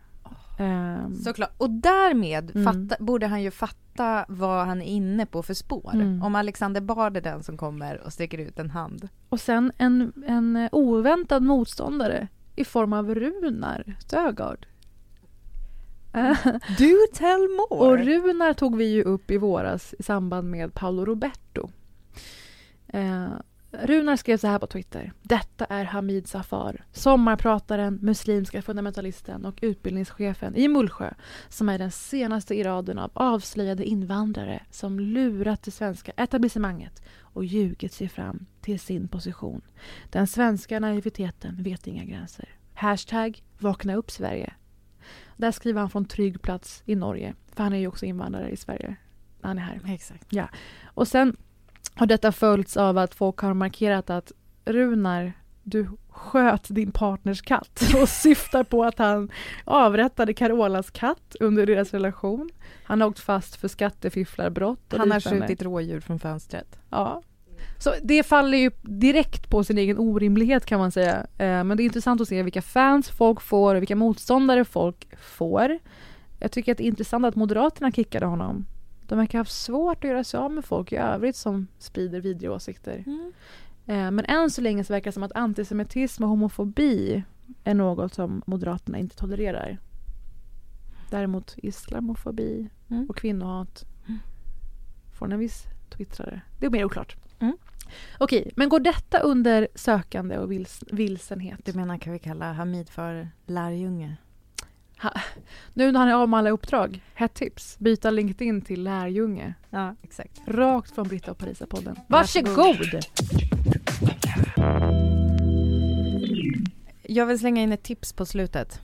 Ehm, Såklart. Och därmed Mm. fatta, borde han ju fatta vad han är inne på för spår. Mm. Om Alexander Bard är den som kommer och sträcker ut en hand. Och sen en, en eh, oväntad motståndare i form av Runar Stögaard. Do tell more! Och Runar tog vi ju upp i våras i samband med Paolo Roberto. Eh, Runar skrev så här på Twitter. Detta är Hamid Safar, sommarprataren, muslimska fundamentalisten och utbildningschefen i Mullsjö som är den senaste i raden av avslöjade invandrare som lurat det svenska etablissemanget och ljugit sig fram till sin position. Den svenska naiviteten vet inga gränser. Hashtag vakna upp Sverige. Där skriver han från trygg plats i Norge. För han är ju också invandrare i Sverige. Han är här. Exakt. Ja. Och sen har detta följts av att folk har markerat att Runar, du sköt din partners katt och syftar på att han avrättade Carolas katt under deras relation. Han har åkt fast för skattefifflarbrott Han har skjutit rådjur från fönstret. Ja. Så det faller ju direkt på sin egen orimlighet kan man säga. Eh, Men det är intressant att se vilka fans folk får och vilka motståndare folk får. Jag tycker att det är intressant att Moderaterna kickade honom. De verkar ha haft svårt att göra sig av med folk i övrigt som sprider vidriga åsikter. Eh, Men än så länge så verkar det som att antisemitism och homofobi är något som Moderaterna inte tolererar. Däremot islamofobi Mm. och kvinnohat från en viss twittrare. Det är mer oklart. Mm. Okej, men går detta under sökande och vils vilsenhet? Du menar kan vi kalla Hamid för lärjunge? Ha, nu när han är av med alla uppdrag, hett tips. Byta LinkedIn till lärjunge. Ja, exakt. Rakt från Britta och Parisa-podden. Varsågod. Varsågod! Jag vill slänga in ett tips på slutet.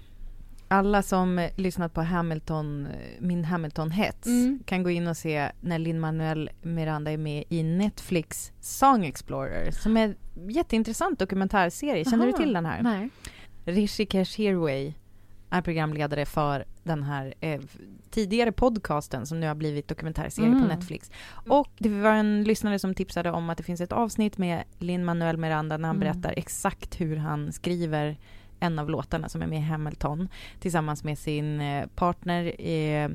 Alla som lyssnat på Hamilton, min Hamilton-hets Mm. kan gå in och se när Lin-Manuel Miranda är med i Netflix Song Explorer som är en jätteintressant dokumentärserie. Känner Aha. du till den här? Nej. Rishikesh Hirway är programledare för den här eh, tidigare podcasten som nu har blivit dokumentärserie Mm. på Netflix. Och det var en lyssnare som tipsade om att det finns ett avsnitt med Lin-Manuel Miranda när han Mm. berättar exakt hur han skriver en av låtarna som är med i Hamilton tillsammans med sin eh, partner eh,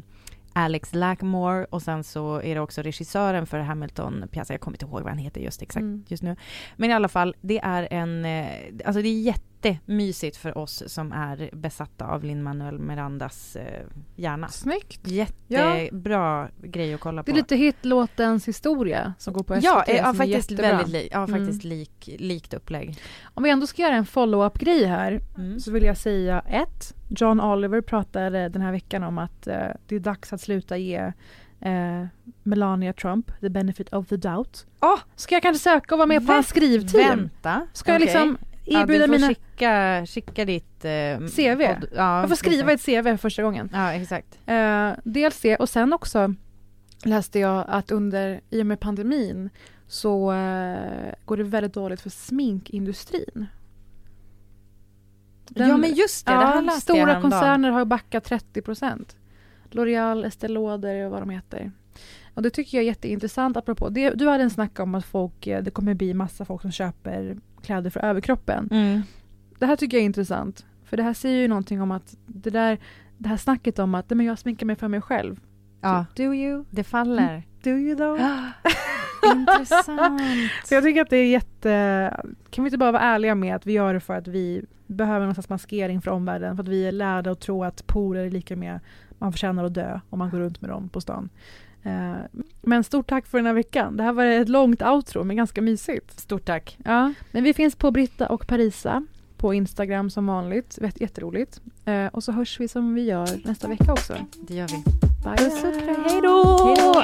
Alex Lackmore och sen så är det också regissören för Hamilton pjäsen, jag kommer inte ihåg vad han heter just exakt Mm. just nu. Men i alla fall, det är en, eh, alltså det är jättemysigt för oss som är besatta av Lin-Manuel Mirandas eh, hjärna. Snyggt! Jättebra grej att kolla på. Det är lite hitlåtens historia som går på SVT. Ja, eh, ja faktiskt väldigt li- ja, faktiskt Mm. lik, likt upplägg. Om vi ändå ska göra en follow-up-grej här Mm. så vill jag säga ett. John Oliver pratade den här veckan om att eh, det är dags att sluta ge eh, Melania Trump the benefit of the doubt. Oh, ska jag kanske söka och vara med på hans skrivteam? Vänta. Ska jag Okej. Liksom Ja, erbjuda du får mina skicka, skicka ditt... Eh, CV? podd- ja, jag får skriva exakt. ett CV för första gången. Ja, exakt. Eh, dels det och sen också läste jag att under, i och med pandemin så eh, går det väldigt dåligt för sminkindustrin. Ja, men just det, det här läste Stora koncerner har backat 30 procent. L'Oreal, Estée Lauder och vad de heter. Och det tycker jag är jätteintressant apropå. Det, du hade en snack om att folk, eh, det kommer bli massa folk som köper kläder för överkroppen. Mm. det här tycker jag är intressant. För det här säger ju någonting om att det där, det här snacket om att men jag sminkar mig för mig själv. Ja. Do you? Det faller. Do you though? Intressant. Så jag tycker att det är jätte... Kan vi inte bara vara ärliga med att vi gör det för att vi behöver någon slags maskering för omvärlden, för att vi är lärda att tro att porer är lika med man förtjänar att dö om man går runt med dem på stan. Eh, Men stort tack för den här veckan. Det här var ett långt outro, men ganska mysigt. Stort tack. Ja, men vi finns på Britta och Parisa på Instagram som vanligt. Vet- Jätteroligt. Eh, Och så hörs vi som vi gör nästa vecka också. Det gör vi. Bye. Puss och kram. Hej då!